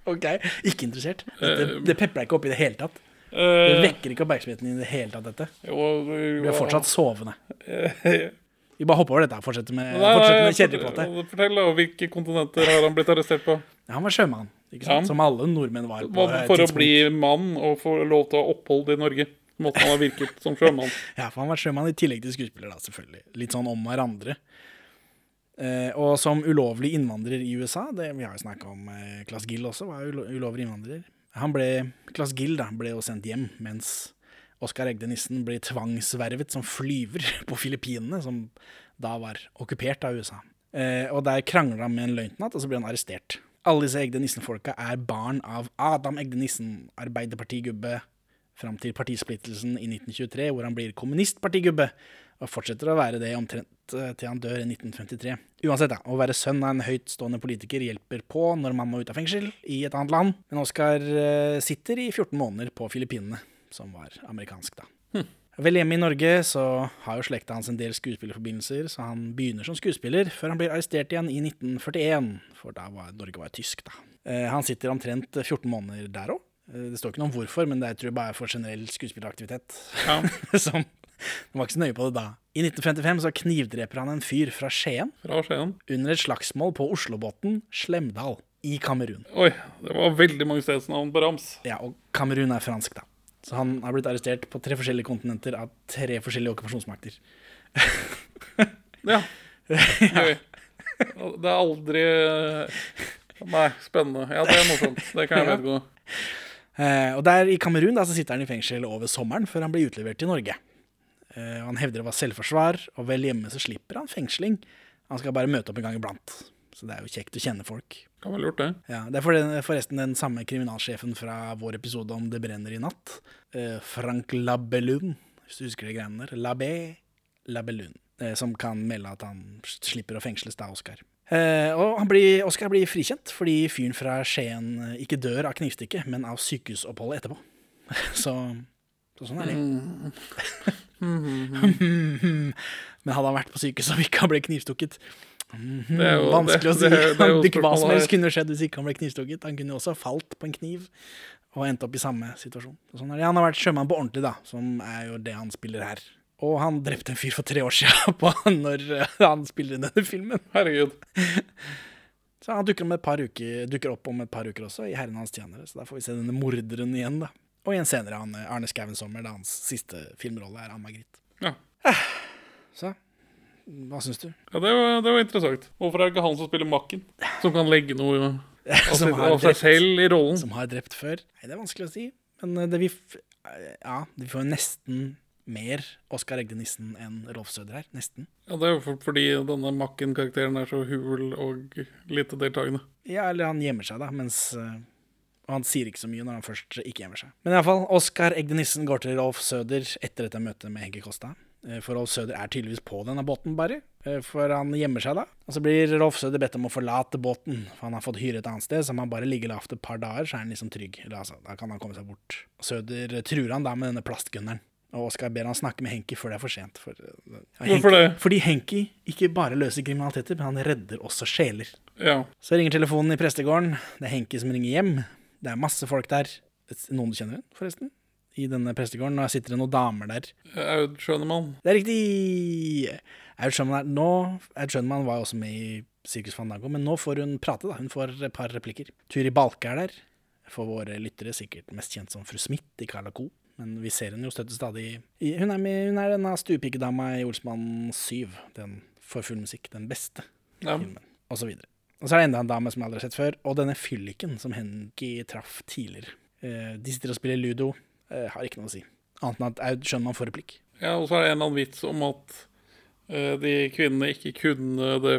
Ok, Ikke interessert. Dette, Eh, det pepper deg ikke opp i det hele tatt. Det Uh, vekker ikke oppmerksomheten i det hele tatt, dette. Du er fortsatt sovende. Nei, Vi bare hopper over dette og fortsetter med, fortsetter med fortell- da. Hvilke kontinenter har han blitt arrestert på? Han var sjømann, ikke sant? Ja. som alle nordmenn var. på For tidspunkt. Å bli mann og få lov til å ha opphold i Norge, måtte han ha virket som sjømann. Ja, for han var sjømann i tillegg til skuespiller, da, selvfølgelig. Litt sånn om hverandre. Eh, og som ulovlig innvandrer i USA, det, vi har jo snakka om eh, Klass Gill også, var jo ulo- ulovlig innvandrer. Han ble, Klass Gill da, ble jo sendt hjem, mens Oskar Egde Nissen blir tvangsvervet som flyver på Filippinene, som da var okkupert av USA. Eh, og der krangler han med en løytnant, og så blir han arrestert. Alle disse Egde Nissen-folka er barn av Adam Egde Nissen, arbeiderpartigubbe, fram til partisplittelsen i 1923, hvor han blir kommunistpartigubbe, og fortsetter å være det omtrent eh, til han dør i 1953. Uansett, da, å være sønn av en høytstående politiker hjelper på når man må ut av fengsel i et annet land, men Oskar eh, sitter i 14 måneder på Filippinene, som var amerikansk, da. Vel hjemme i Norge så har jo slekta hans en del skuespillerforbindelser, så han begynner som skuespiller før han blir arrestert igjen i 1941, for da var Norge var tysk, da. Eh, han sitter omtrent 14 måneder der òg. Det står ikke noe om hvorfor, men det tror jeg bare er for generell skuespilleraktivitet. Ja. som Han var ikke så nøye på det da. I 1955 så knivdreper han en fyr fra Skien Fra Skien. under et slagsmål på Oslobotn, Slemdal, i Kamerun. Oi, det var veldig mange stedsnavn på rams. Ja, og Kamerun er fransk, da. Så han har blitt arrestert på tre forskjellige kontinenter av tre forskjellige okkupasjonsmakter. Ja. Gøy. Det er aldri Nei, spennende. Ja, det er morsomt. Det kan jeg Ja. vedgå. Eh, og der i Kamerun da, så sitter han i fengsel over sommeren før han blir utlevert til Norge. Eh, han hevder det var selvforsvar, og vel hjemme så slipper han fengsling. Han skal bare møte opp en gang iblant. Så det er jo kjekt å kjenne folk. Kan være lurt, det. Ja, Det er for- forresten den samme kriminalsjefen fra vår episode om Det brenner i natt. Eh, Frank Labellun, hvis du husker de greiene der. Labé Labellun. Eh, som kan melde at han slipper å fengsles da, Oskar. Eh, og han blir, Oskar blir frikjent fordi fyren fra Skien ikke dør av knivstikket, men av sykehusoppholdet etterpå. Så, så sånn er det. men hadde han vært på sykehuset og ikke ble knivstukket Det er jo- Vanskelig å si. det- det det Ikke hva som helst kunne skjedd hvis ikke han ble knivstukket. Han kunne jo også falt på en kniv og endt opp i samme situasjon. Så Sånn. Han har vært sjømann på ordentlig, da, som er jo det han spiller her. Og han drepte en fyr for tre år siden på når eh, han spiller denne filmen. Herregud. Så han dukker, uker, dukker opp om et par uker også, i Herren hans tjenere. Så da får vi se denne morderen igjen, da. Og igjen senere han, eh, Arne Skouen Sommer, da hans siste filmrolle er Ann-Margrit. Ja. Så hva syns du? Ja, det var, det var interessant. Hvorfor er det ikke han som spiller Makken? Som kan legge noe av, seg selv i rollen? Som har drept før? Nei, det er vanskelig å si. Men eh, det vi Ja, vi får nesten mer Oskar Egde Nissen enn Rolf Søder her. Nesten. Ja, Det er jo for, fordi denne Makken-karakteren er så hul og lite deltakende. Ja, eller han gjemmer seg, da, mens eh, Og han sier ikke så mye når han først ikke gjemmer seg. Men iallfall, Oskar Egde Nissen går til Rolf Søder etter dette møtet med Hegge Kosta. Eh, For Rolf Søder er tydeligvis på denne båten, bare. Eh, For han gjemmer seg da. Og så blir Rolf Søder bedt om å forlate båten, for han har fått hyre et annet sted. Så om han bare ligger lavt et par dager, så er han liksom trygg. Eller altså, da kan han komme seg bort. Søder truer han da med denne plastgunneren. Og Oskar ber han snakke med Henki før det er for sent. For, eh, ja, Hvorfor det? Fordi Henki ikke bare løser kriminaliteter, men han redder også sjeler. Ja. Så ringer telefonen i prestegården. Det er Henki som ringer hjem. Det er masse folk der. Noen du kjenner, forresten? I denne prestegården. Og sitter det noen damer der. Aud Schønemann. Det er riktig! Aud Schønemann, Schønmann var jo også med i Sirkus Fandango, men nå får hun prate, da. Hun får et par replikker. Turi Balke er der. For våre lyttere sikkert mest kjent som Fru Smith i Carla Co. Men vi ser henne jo støtte stadig i Hun er, med, hun er denne stuepikedama i Olsmann 7. Den for full musikk. Den beste Ja. filmen. Og så videre. Og så er det enda en dame som jeg aldri har sett før, og denne fylliken som Henki traff tidligere. Eh, de sitter og spiller ludo. Eh, har ikke noe å si. Annet enn at Aud skjønner man får replikk. ja, og så er det en eller annen vits om at eh, de kvinnene ikke kunne det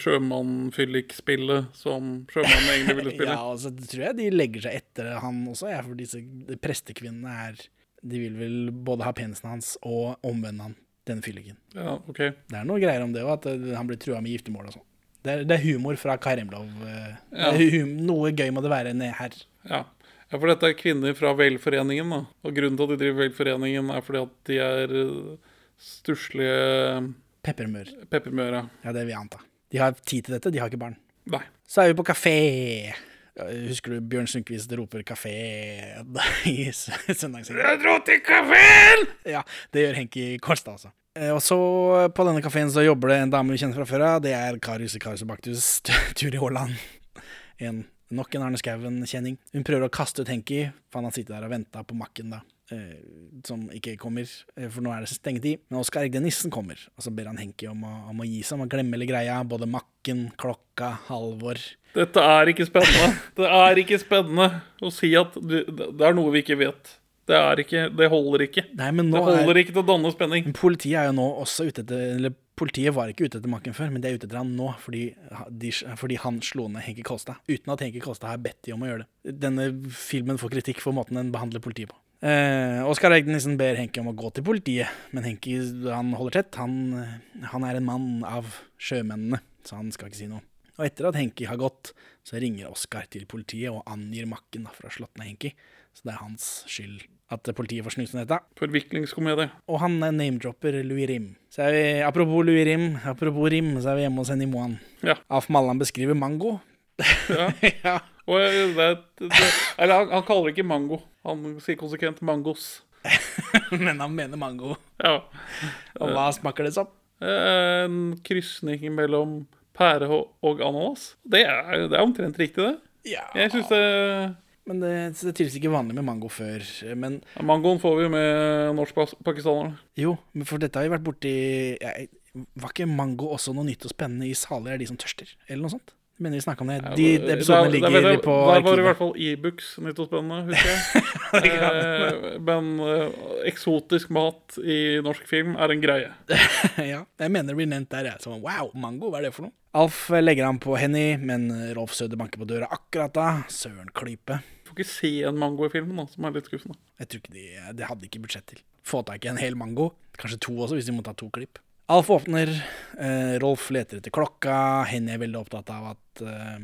sjømannfyllik-spillet som sjømannen egentlig ville spille. Ja, altså det tror jeg de legger seg etter han også, ja, for disse prestekvinnene er De vil vel både ha penisen hans og omvende han, denne fylliken. Ja, ok. Det er noe greier om det òg, at eh, han blir trua med giftermål og sånn. Det er, det er humor fra Karemlov. Eh, Ja. hum, noe gøy må det være ned her. Ja. Ja, for dette er kvinner fra Velforeningen, da. Og grunnen til at de driver Velforeningen, er fordi at de er eh, stusslige Peppermør. peppermøra. Ja, det vil jeg anta. De har tid til dette, de har ikke barn. Nei. Så er vi på kafé. Husker du Bjørn Sundquist roper kafé i søndagssengen? Jeg dro til kafeen! Ja, det gjør Henki Kolstad, altså. Eh, Og så på denne kafeen så jobber det en dame vi kjenner fra før av. Det er Karius Karius Baktus, Turi Haaland. En, nok en Arne Skouen-kjenning. Hun prøver å kaste ut Henki, for han har sittet der og venta på makken, da. eh, Som ikke kommer, eh, for nå er det stengetid. Men Oskar Egde Nissen kommer, og så ber han Henki om om å gi seg, om å glemme hele greia. Både makken, klokka, Halvor. Dette er ikke spennende. Det er ikke spennende å si at det er noe vi ikke vet. Det, er ikke, det holder ikke. Nei, men Det holder er ikke til å danne spenning. men Politiet er jo nå også ute etter Eller politiet var ikke ute etter makken før, men de er ute etter han nå fordi, de, fordi han slo ned Henki Kolstad. Uten at Henki Kolstad har bedt de om å gjøre det. Denne filmen får kritikk for måten den behandler politiet på. Eh, Oskar Eggenisen ber Henki om å gå til politiet, men Henki han holder tett. Han, han er en mann av sjømennene, så han skal ikke si noe. Og etter at Henki har gått, så ringer Oskar til politiet og angir makken fra for å ha slått ned Henki. Så det er hans skyld at politiet får snusen dette. Forviklingskomedie. Og han name-dropper Louis Rim. Så er vi, apropos Louis Rim, apropos Rim, så er vi hjemme hos Henny Moan. Ja. Alf Mallan beskriver mango. Ja. ja. Og eh, det, det, eller han, han kaller det ikke mango. Han sier konsekvent mangos. Men han mener mango. Ja. Og hva smaker det som? Eh, En krysning mellom pære og, ananas. Det er, det er omtrent riktig, det. Ja. Jeg synes det Men det, det tilsier ikke vanlig med mango før. Men Mangoen får vi jo med norsk-pakistanerne. jo, men for dette har vi vært borti jeg, Var ikke mango også noe nytt og spennende i Saler er de som tørster? Eller noe sånt? Jeg mener vi snakka om det. De, de episodene ligger da, da, ligger på på Der var det i hvert fall Ibux nytt og spennende, husker jeg. eh, men eh, eksotisk mat i norsk film er en greie. ja, jeg mener det blir nevnt der. Jeg. Sånn, wow, mango, hva er det for noe? Alf legger an på Henny, men Rolf Søder banker på døra akkurat da. Søren klype. Får ikke se en mango i filmen, da, som er litt skuffende. Jeg tror ikke de, de hadde ikke budsjett til. Få tak i en hel mango. Kanskje to også, hvis de må ta to klipp. Alf åpner. Eh, Rolf leter etter klokka. Henny er veldig opptatt av at eh,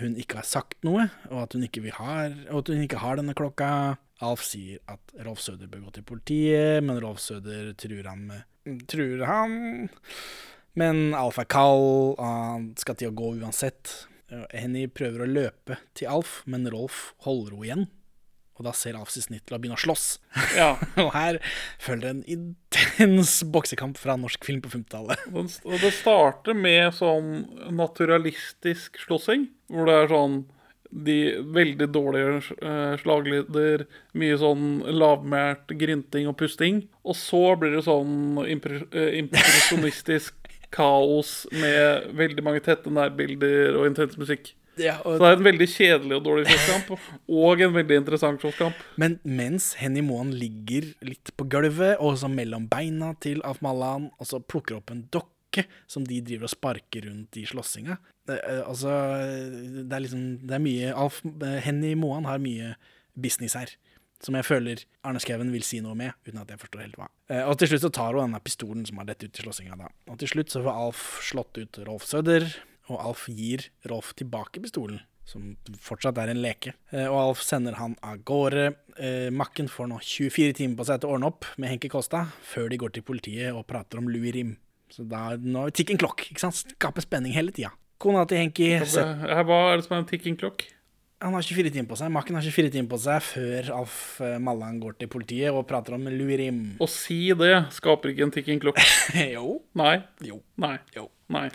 hun ikke har sagt noe, og at hun ikke, vil ha, og at hun ikke har denne klokka. Alf sier at Rolf Søder bør gå til politiet, men Rolf Søder truer han med Truer han Men Alf er kald, og han skal til å gå uansett. Henny prøver å løpe til Alf, men Rolf holder henne igjen. Og da ser til å begynne å slåss. Ja. og her følger en intens boksekamp fra norsk film på 50-tallet. Og det starter med sånn naturalistisk slåssing, hvor det er sånn de veldig dårlige uh, slaglyder, mye sånn lavmælt grynting og pusting. Og så blir det sånn eh, impresjonistisk kaos med veldig mange tette nærbilder og intens musikk. Ja, Så det er en veldig kjedelig og dårlig slåsskamp, og en veldig interessant slåsskamp. men mens Henny Moen ligger litt på gulvet, og så mellom beina til Alf Malan, og så plukker opp en dokke som de driver og sparker rundt i slåssinga. Det, eh, altså, det er liksom Det er mye Alf, eh, Henny Moan har mye business her. Som jeg føler Arne Skouen vil si noe med, uten at jeg forstår helt hva. Eh, og til slutt så tar hun denne pistolen som har dett ut i slåssinga. da. Og til slutt så får Alf slått ut Rolf Søder, og Alf gir Rolf tilbake pistolen. Som fortsatt er en leke. Eh, og Alf sender han av gårde. Eh, Makken får nå 24 timer på seg til å ordne opp med Henke Kosta, før de går til politiet og prater om Louis Rim. Så da nå tikken klokk, ikke sant? Skaper spenning hele tida. Kona til Henki hva er det som er en ticking clock? han har 24 timer på seg. Makken har 24 timer på seg før Alf eh, Mallan går til politiet og prater om Louis Rim. Å si det skaper ikke en ticking clock. jo. Nei. Jo. Nei. Jo. Nei.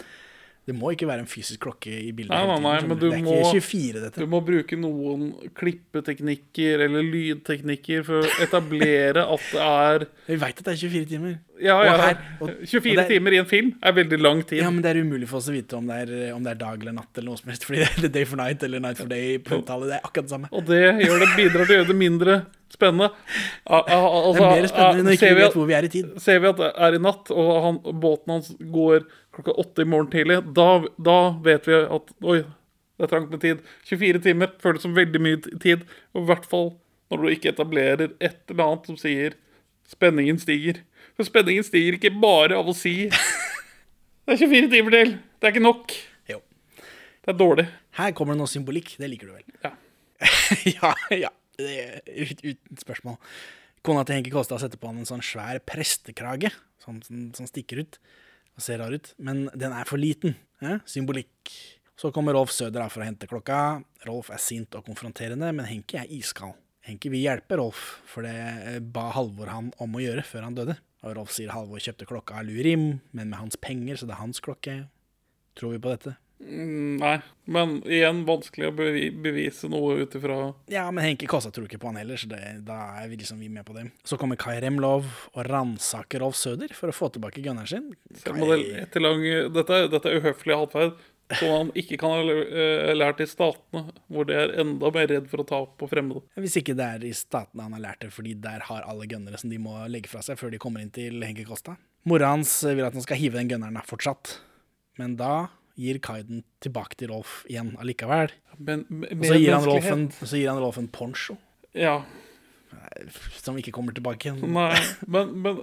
Det må ikke være en fysisk klokke i bildet. Nei, nei, nei, men du det er må- ikke 24, dette. Du må bruke noen klippeteknikker eller lydteknikker for å etablere at det er Vi veit at det er 24 timer. Ja, Og ja. her- og- 24 og er- timer i en film er veldig lang tid. Ja, men det er umulig for oss å vite om det er, om det er dag eller natt eller noe som helst. Fordi det er day for night eller night for day på uttale. Det er akkurat det samme. Og det gjør det, bidrar til å gjøre det mindre spennende. Al- al- Det er altså, mer spennende når vi ikke vet hvor vi er i tid. Ser vi at det er i natt, og han, båten hans går klokka åtte i morgen tidlig, da, da vet vi at oi, det er trangt med tid. 24 timer føles som veldig mye tid, og i hvert fall når du ikke etablerer et eller annet som sier spenningen stiger. For spenningen stiger ikke bare av å si det er 24 timer til. Det er ikke nok. Jo. Det er dårlig. Her kommer det noe symbolikk. Det liker du vel? Ja. ja, ja. Det er ut- uten spørsmål. Kona til Henke Kolstad setter på han en sånn svær prestekrage som, sånn, som stikker ut ser rar ut. Men den er for liten. Eh? Symbolikk. Så kommer Rolf Søder for å hente klokka. Rolf er sint og konfronterende, men Henki er iskald. Henki vil hjelpe Rolf, for det eh, ba Halvor han om å gjøre før han døde. Og Rolf sier Halvor kjøpte klokka av Lurim, men med hans penger, så det er hans klokke. Tror vi på dette? Mm, Nei. Men igjen vanskelig å bevise noe ut ifra Ja, men Henki Kossa tror ikke på han heller, så det, da er vi liksom vi med på det. Så kommer Kai Remlov og ransaker Rolf Søder for å få tilbake gunneren sin. Kai... det dette, dette er uhøflig atferd. Som han ikke kan ha eh, lært i Statene, hvor de er enda mer redd for å ta på fremmede. Hvis ikke det er i statene han har lært det, fordi der har alle gønnere som de må legge fra seg før de kommer inn til Henke Kosta. Mora hans vil at han skal hive den gønneren fortsatt. Men da gir Kaiden tilbake til Rolf igjen allikevel. Men men, så gir han Rolf en, så gir han Rolf en poncho, Ja. som ikke kommer tilbake igjen. Nei, men, men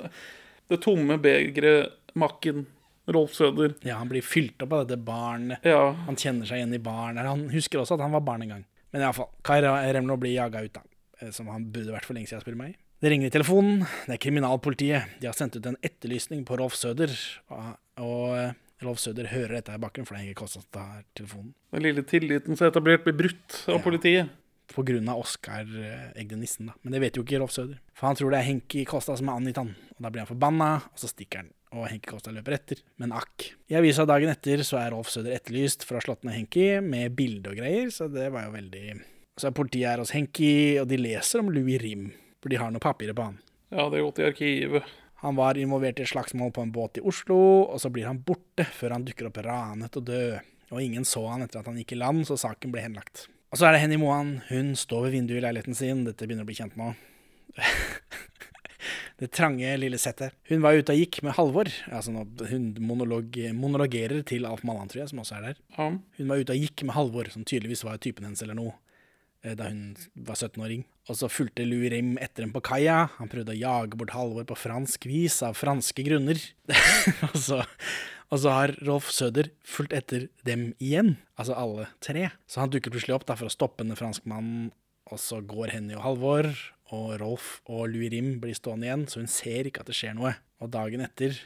det tomme begeret, makken, Rolf Søder Ja, han blir fylt opp av dette barnet. Ja. Han kjenner seg igjen i barnet. Han husker også at han var barn en gang. Men iallfall, Kai Remlo blir jaga ut, da. eh, Som han burde vært for lenge siden, spør du meg. Det ringer i telefonen. Det er kriminalpolitiet. De har sendt ut en etterlysning på Rolf Søder. Og, og eh, Rolf Søder hører dette i bakgrunnen, for det henger konstant tar telefonen. Den lille tilliten som er etablert, blir brutt av politiet. På grunn av Oskar eh, Egde Nissen, da. Men det vet jo ikke Rolf Søder. For han tror det er Henki Kosta som har angitt han. Og da blir han forbanna, og så stikker han. Og Henki Kosta løper etter. Men akk. I avisa dagen etter så er Rolf Søder etterlyst for å ha slått ned Henki, med bilde og greier, så det var jo veldig Så er politiet her hos Henki, og de leser om Louis Rim, for de har noen papirer på han. Ja, det er gått i arkivet. Han var involvert i et slagsmål på en båt i Oslo, og så blir han borte før han dukker opp ranet og død. Og ingen så han etter at han gikk i land, så saken ble henlagt. Og så er det Henny Moan. Hun står ved vinduet i leiligheten sin. Dette begynner å bli kjent nå. Det trange lille settet. Hun var ute og gikk med Halvor. Altså hun monolog, monologerer til Alf Malland, tror jeg, som også er der. Hun var ute og gikk med Halvor, som tydeligvis var typen hennes eller noe, eh, da hun var 17-åring. Og så fulgte Louis Rim etter dem på kaia. Han prøvde å jage bort Halvor på fransk vis, av franske grunner. og, så, og så har Rolf Søder fulgt etter dem igjen, altså alle tre. Så han dukker plutselig opp da for å stoppe denne franskmannen, og så går Henny og Halvor, og Rolf og Louis Rim blir stående igjen, så hun ser ikke at det skjer noe. Og dagen etter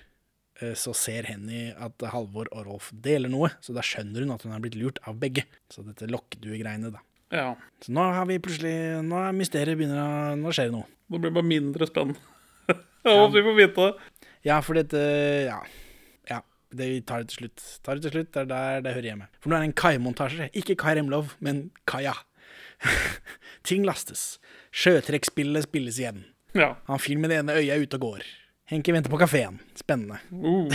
eh, så ser Henny at Halvor og Rolf deler noe, så da skjønner hun at hun har blitt lurt av begge. Så dette lokkedue-greiene, da. Ja. Så nå har vi plutselig Nå er mysteriet begynner å Nå skjer det noe. Det blir bare mindre spennende. Ja, at vi får vite det. Ja, for dette Ja. ja det, vi tar det til slutt. Tar det til slutt, Det er der det hører hjemme. For nå er det en Kai-montasje. Ikke Kai Remlov, men Kaja. Ting lastes. Sjøtrekkspillet spilles igjen. Ja. Han fyren med det ene øyet er ute og går. Henke venter på kafeen. Spennende. Uh,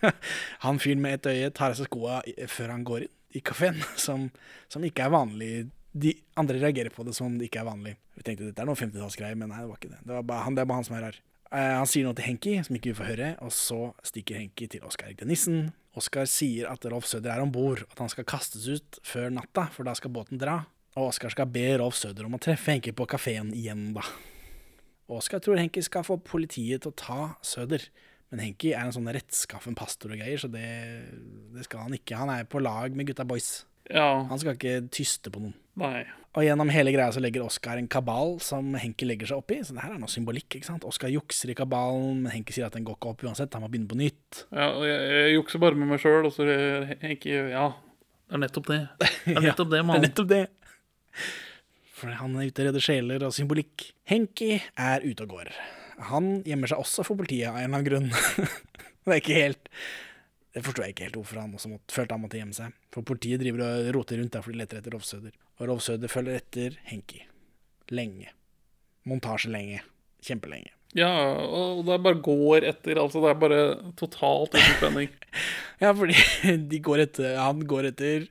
Han fyren med ett øye tar av seg skoa før han går inn i kafeen, som, som ikke er vanlig. De andre reagerer på det som om det ikke er vanlig. Vi tenkte dette er noe 50-tallsgreier, men nei, det var ikke det. Det, var bare, han, det er bare han som er rar. Eh, han sier noe til Henki, som ikke vi får høre, og så stikker Henki til Oskar Egde Nissen. Oskar sier at Rolf Søder er om bord, at han skal kastes ut før natta, for da skal båten dra. Og Oskar skal be Rolf Søder om å treffe Henki på kafeen igjen, da. Oskar tror Henki skal få politiet til å ta Søder. Men Henki er en sånn rettskaffen pastor og greier, så det, det skal han ikke. Han er på lag med gutta boys. ja. Han skal ikke tyste på noen. Nei. Og gjennom hele greia så legger Oskar en kabal som Henki legger seg oppi. Så det her er noe symbolikk. ikke sant? Oskar jukser i kabalen, men Henki sier at den går ikke opp uansett. Han må begynne på nytt. Ja, og jeg, jeg jukser bare med meg sjøl, og så Henki Ja, det er nettopp det. Det er nettopp det, Det er nettopp det. For han er ute og redder sjeler og symbolikk. Henki er ute og går. Han gjemmer seg også for politiet av en eller annen grunn. det er ikke helt Det forstår jeg ikke helt hvorfor han også måtte, følte han måtte gjemme seg. For politiet driver og roter rundt der for de leter etter Rovsøder. Søder. Og Rovsøder Søder følger etter Henki. Lenge. Montasje lenge. Kjempelenge. Ja, og det bare går etter. Altså, det er bare totalt uten spenning. Ja, fordi de går etter, han går etter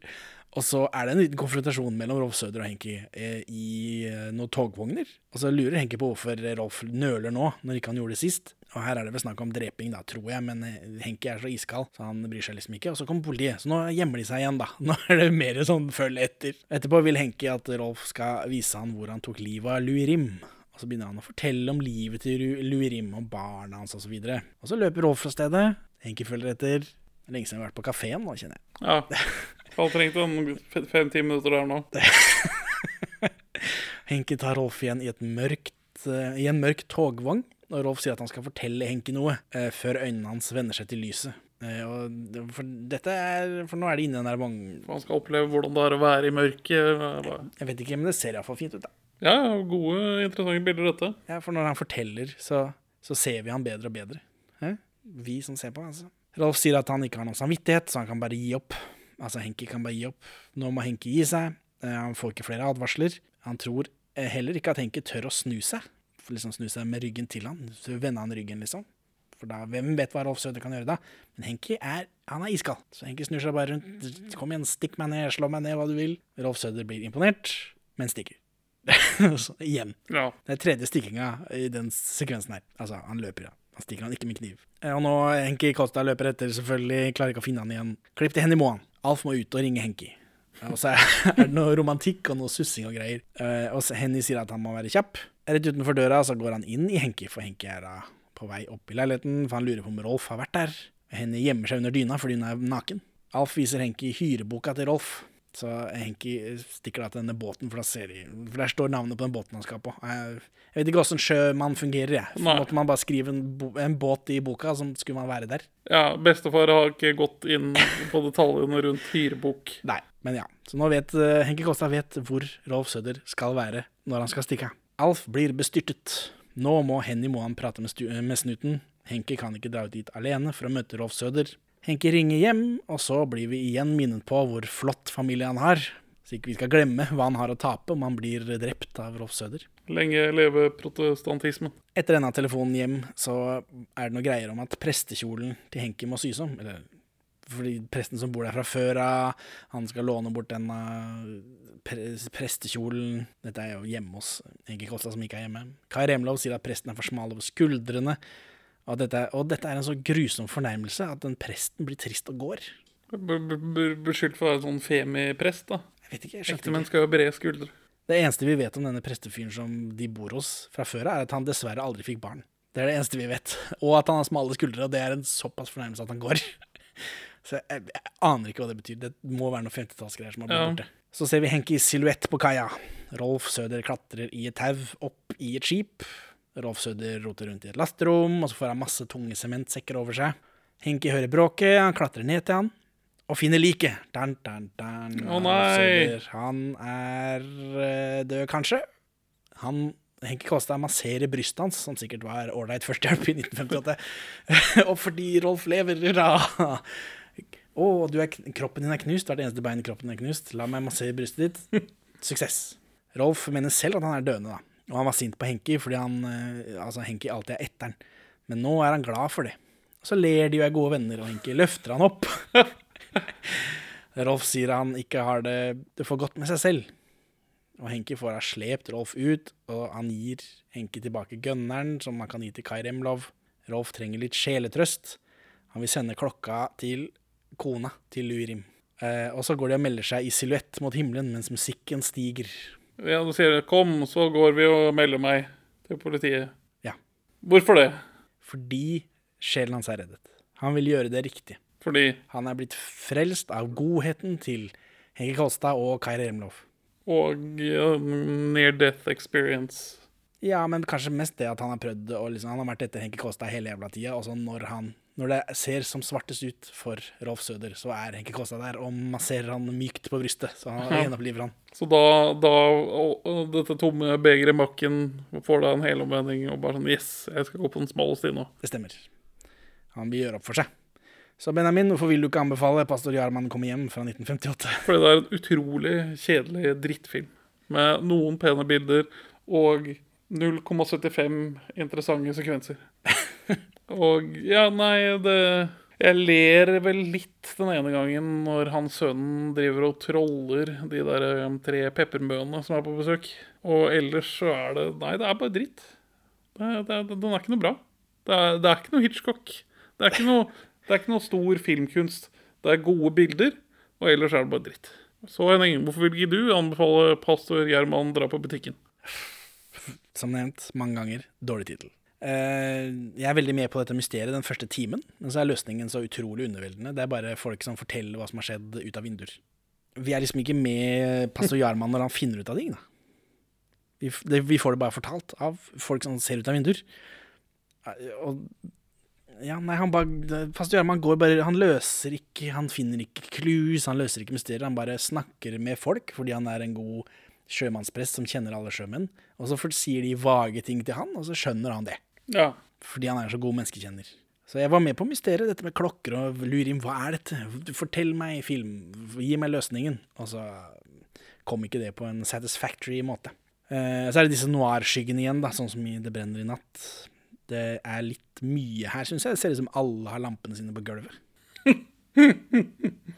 Og så er det en liten konfrontasjon mellom Rolf Søder og Henki eh, i eh, noen togvogner. Og så lurer Henki på hvorfor Rolf nøler nå, når ikke han gjorde det sist. Og her er det vel snakk om dreping, da, tror jeg, men eh, Henki er så iskald, så han bryr seg liksom ikke. Og så kommer politiet, så nå gjemmer de seg igjen, da. Nå er det mer sånn følg etter. Etterpå vil Henki at Rolf skal vise han hvor han tok livet av Louis Rim. Og så begynner han å fortelle om livet til Louis Rim og barna hans osv. Og, så og så løper Rolf fra stedet. Henki følger etter. Er lenge siden jeg har vært på kafeen nå, kjenner jeg. Ja. Han trengte en fem-ti minutter der nå. Henki tar Rolf igjen i, et mørkt, eh, i en mørk togvogn, og Rolf sier at han skal fortelle Henki noe eh, før øynene hans vender seg til lyset. Eh, og for, dette er, for nå er de inne i den der vogn... Han skal oppleve hvordan det er å være i mørket. Jeg vet ikke, men det ser iallfall fint ut, da. Ja, ja, gode, interessante bilder, dette. Ja, For når han forteller, så, så ser vi han bedre og bedre. Hæ? Vi som ser på, altså. Rolf sier at han ikke har noen samvittighet, så han kan bare gi opp. Altså, Henki kan bare gi opp. Nå må Henki gi seg. Eh, Han får ikke flere advarsler. Han tror eh, heller ikke at Henki tør å snu seg. For liksom Snu seg med ryggen til han. Så vende han ryggen, liksom. For da, hvem vet hva Rolf Søder kan gjøre da? Men Henki er, han er iskald. Så Henki snur seg bare rundt. Kom igjen, stikk meg ned, slå meg ned, hva du vil. Rolf Søder blir imponert, men stikker. så, igjen. Ja. Det er tredje stikkinga i den sekvensen her. Altså, han løper, ja. Han stikker han ikke med kniv. Eh, Og nå Henki Kolstad løper etter, selvfølgelig. Klarer ikke å finne han igjen. Klipp til Henny Moan. Alf må ut og ringe Henki. Og så er det noe romantikk og noe sussing og greier. Eh, Og Henny sier at han må være kjapp. Rett utenfor døra så går han inn i Henki, for Henki er da på vei opp i leiligheten, for han lurer på om Rolf har vært der. Henny gjemmer seg under dyna fordi hun er naken. Alf viser Henki hyreboka til Rolf. Så Henki stikker da til denne båten, for de For der står navnet på den båten han skal på. Jeg, jeg vet ikke åssen sjømann fungerer, jeg. Måtte man bare skrive en, en båt i boka, så skulle man være der? ja, bestefar har ikke gått inn på detaljene rundt hyrebok. Nei, men ja. Så nå vet uh, Henki Kolstad vet hvor Rolf Søder skal være når han skal stikke av. Alf blir bestyrtet. Nå må Henny Mohan prate med, med snuten. Henki kan ikke dra ut dit alene for å møte Rolf Søder. Henki ringer hjem, og så blir vi igjen minnet på hvor flott familie han har. Så ikke vi skal glemme hva han har å tape om han blir drept av Rolf Søder. Lenge leve protestantismen. Etter denne telefonen hjem, så er det noe greier om at prestekjolen til Henki må sys om. Eller fordi presten som bor der fra før av, han skal låne bort den uh, pre prestekjolen. Dette er jo hjemme hos Henki Kolstad, som ikke er hjemme. Kai Remlov sier at presten er for smal over skuldrene. Og dette, og dette er en så grusom fornærmelse at den presten blir trist og går. Beskyldt for å være sånn femiprest, da. Jeg vet ikke, jeg skjønte Ekte ikke. skal jo brede skuldre. Det eneste vi vet om denne prestefyren som de bor hos fra før er at han dessverre aldri fikk barn. Det er det eneste vi vet. Og at han har smale skuldre, og det er en såpass fornærmelse at han går. Så jeg, jeg aner ikke hva det betyr. Det må være noe 50-tallsgreier som har blitt Ja. borte. Så ser vi Henki i silhuett på kaia. Rolf Søder klatrer i et tau opp i et skip. Rolf Søder roter rundt i et lasterom, og så får han masse tunge sementsekker over seg. Henki hører bråket, han klatrer ned til han, og finner liket. Dun, dun, dun. Å, nei. Han er eh, død, kanskje. Han Henki Kåstad masserer brystet hans, som sikkert var ålreit førstehjelp i 1958. og fordi Rolf lever, hurra! Å, du er, kroppen din er knust, er eneste bein i kroppen er knust. La meg massere brystet ditt. Suksess. Rolf mener selv at han er døende, da. Og han var sint på Henki fordi han, eh, altså Henki alltid er etteren. Men nå er han glad for det. Så ler de og er gode venner, og Henki løfter han opp. Rolf sier han ikke har det, det for godt med seg selv. Og Henki får ha slept Rolf ut, og han gir Henki tilbake gønneren, som han kan gi til Kai Remlov. Rolf trenger litt sjeletrøst. Han vil sende klokka til kona til Lurim. Eh, og så går de og melder seg i silhuett mot himmelen mens musikken stiger. Ja, du sier 'kom, så går vi og melder meg til politiet'. Ja. Hvorfor det? Fordi sjelen hans er reddet. Han vil gjøre det riktig. Fordi Han er blitt frelst av godheten til Hege Kolstad og Kaira Hjemlov. Og ja, near death experience. Ja, men kanskje mest det at han har prøvd å liksom, Han har vært etter Henki Kåstad hele jævla tida, og så når han Når det ser som svartest ut for Rolf Søder, så er Henke Kolstad der og masserer han mykt på brystet, så han gjenoppliver han. Så da, da dette tomme begeret i makken får da en helomvending og bare sånn Yes, jeg skal gå på den smale sti nå. Det stemmer. Han vil gjøre opp for seg. Så Benjamin, hvorfor vil du ikke anbefale Pastor Jarman kommer hjem fra 1958? Fordi det er en utrolig kjedelig drittfilm. Med noen pene bilder og 0,75 interessante sekvenser. Og ja, nei, det Jeg ler vel litt den ene gangen når han sønnen driver og troller de der tre peppermøene som er på besøk. Og ellers så er det Nei, det er bare dritt. Det, det, den er ikke noe bra. Det er, det er ikke noe Hitchcock. Det er ikke noe, det er ikke noe stor filmkunst. Det er gode bilder, og ellers er det bare dritt. Så Henning, hvorfor vil ikke du anbefale pastor Gjerman dra på butikken? Som nevnt mange ganger, dårlig tittel. Eh, jeg er veldig med på dette mysteriet den første timen, men så er løsningen så utrolig underveldende. Det er bare folk som forteller hva som har skjedd ut av vinduer. Vi er liksom ikke med pastor Jarman når han finner ut av ting, da. Vi, det, vi får det bare fortalt av folk som ser ut av vinduer. Eh, Og ja, nei, han bare Pastor Jarman går bare Han løser ikke Han finner ikke clues, han løser ikke mysterier. Han bare snakker med folk fordi han er en god sjømannsprest som kjenner alle sjømenn. Og så sier de vage ting til han, og så skjønner han det. Ja. Fordi han er så god menneskekjenner. Så jeg var med på mysteriet, dette med klokker og lurer inn. Hva er dette? Fortell meg film. Gi meg løsningen. Og så kom ikke det på en satisfactory måte. Eh, så er det disse noir-skyggene igjen, da, sånn som i Det brenner i natt. Det er litt mye her, syns jeg. Det ser ut som alle har lampene sine på gulvet.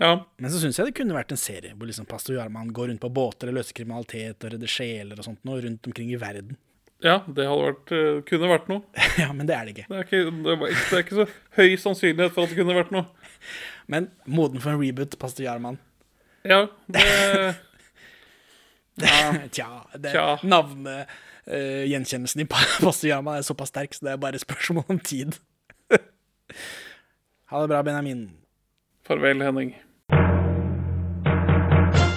Ja. Men så syns jeg det kunne vært en serie hvor liksom pastor Jarman går rundt på båter og løser kriminalitet og redder sjeler og sånt noe rundt omkring i verden. Ja, det vært, eh, kunne vært noe. ja, men det er det ikke. Det er, ikke, det, er ikke, det er ikke så høy sannsynlighet for at det kunne vært noe. Men moden for en reboot, pastor Jarman. Ja, det Tja, det, Tja. navnet uh, Gjenkjennelsen i pastor Jarman er såpass sterk, så det er bare spørsmål om tid. ha det bra, Benjamin. Farvel, Henning.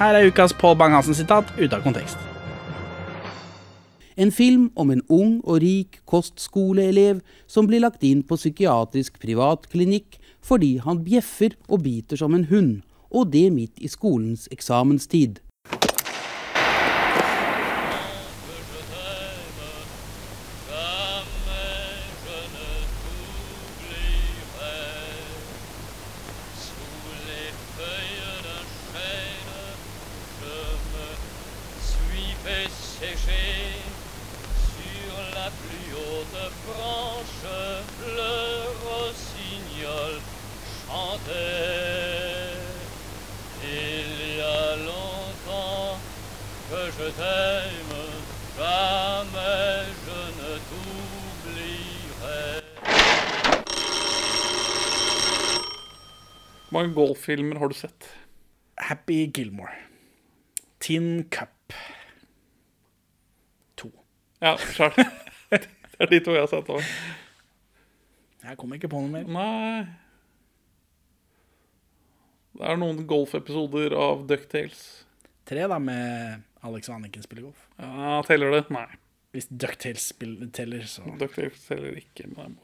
Her er ukas Pål Bang-Hansen-sitat ute av kontekst. En film om en ung og rik kostskoleelev som blir lagt inn på psykiatrisk privatklinikk fordi han bjeffer og biter som en hund, og det midt i skolens eksamenstid. Golffilmer har du sett? Happy Gilmore. Tin Cup. To. Ja, sjøl. Det er de to jeg har sett òg. Jeg kommer ikke på noe mer. Nei Det er noen golfepisoder av Ducktales. Tre, da, med Alex og Anniken spiller golf. Ja, teller det? Nei. Hvis Ducktales spiller- teller, så Ducktales teller ikke. Men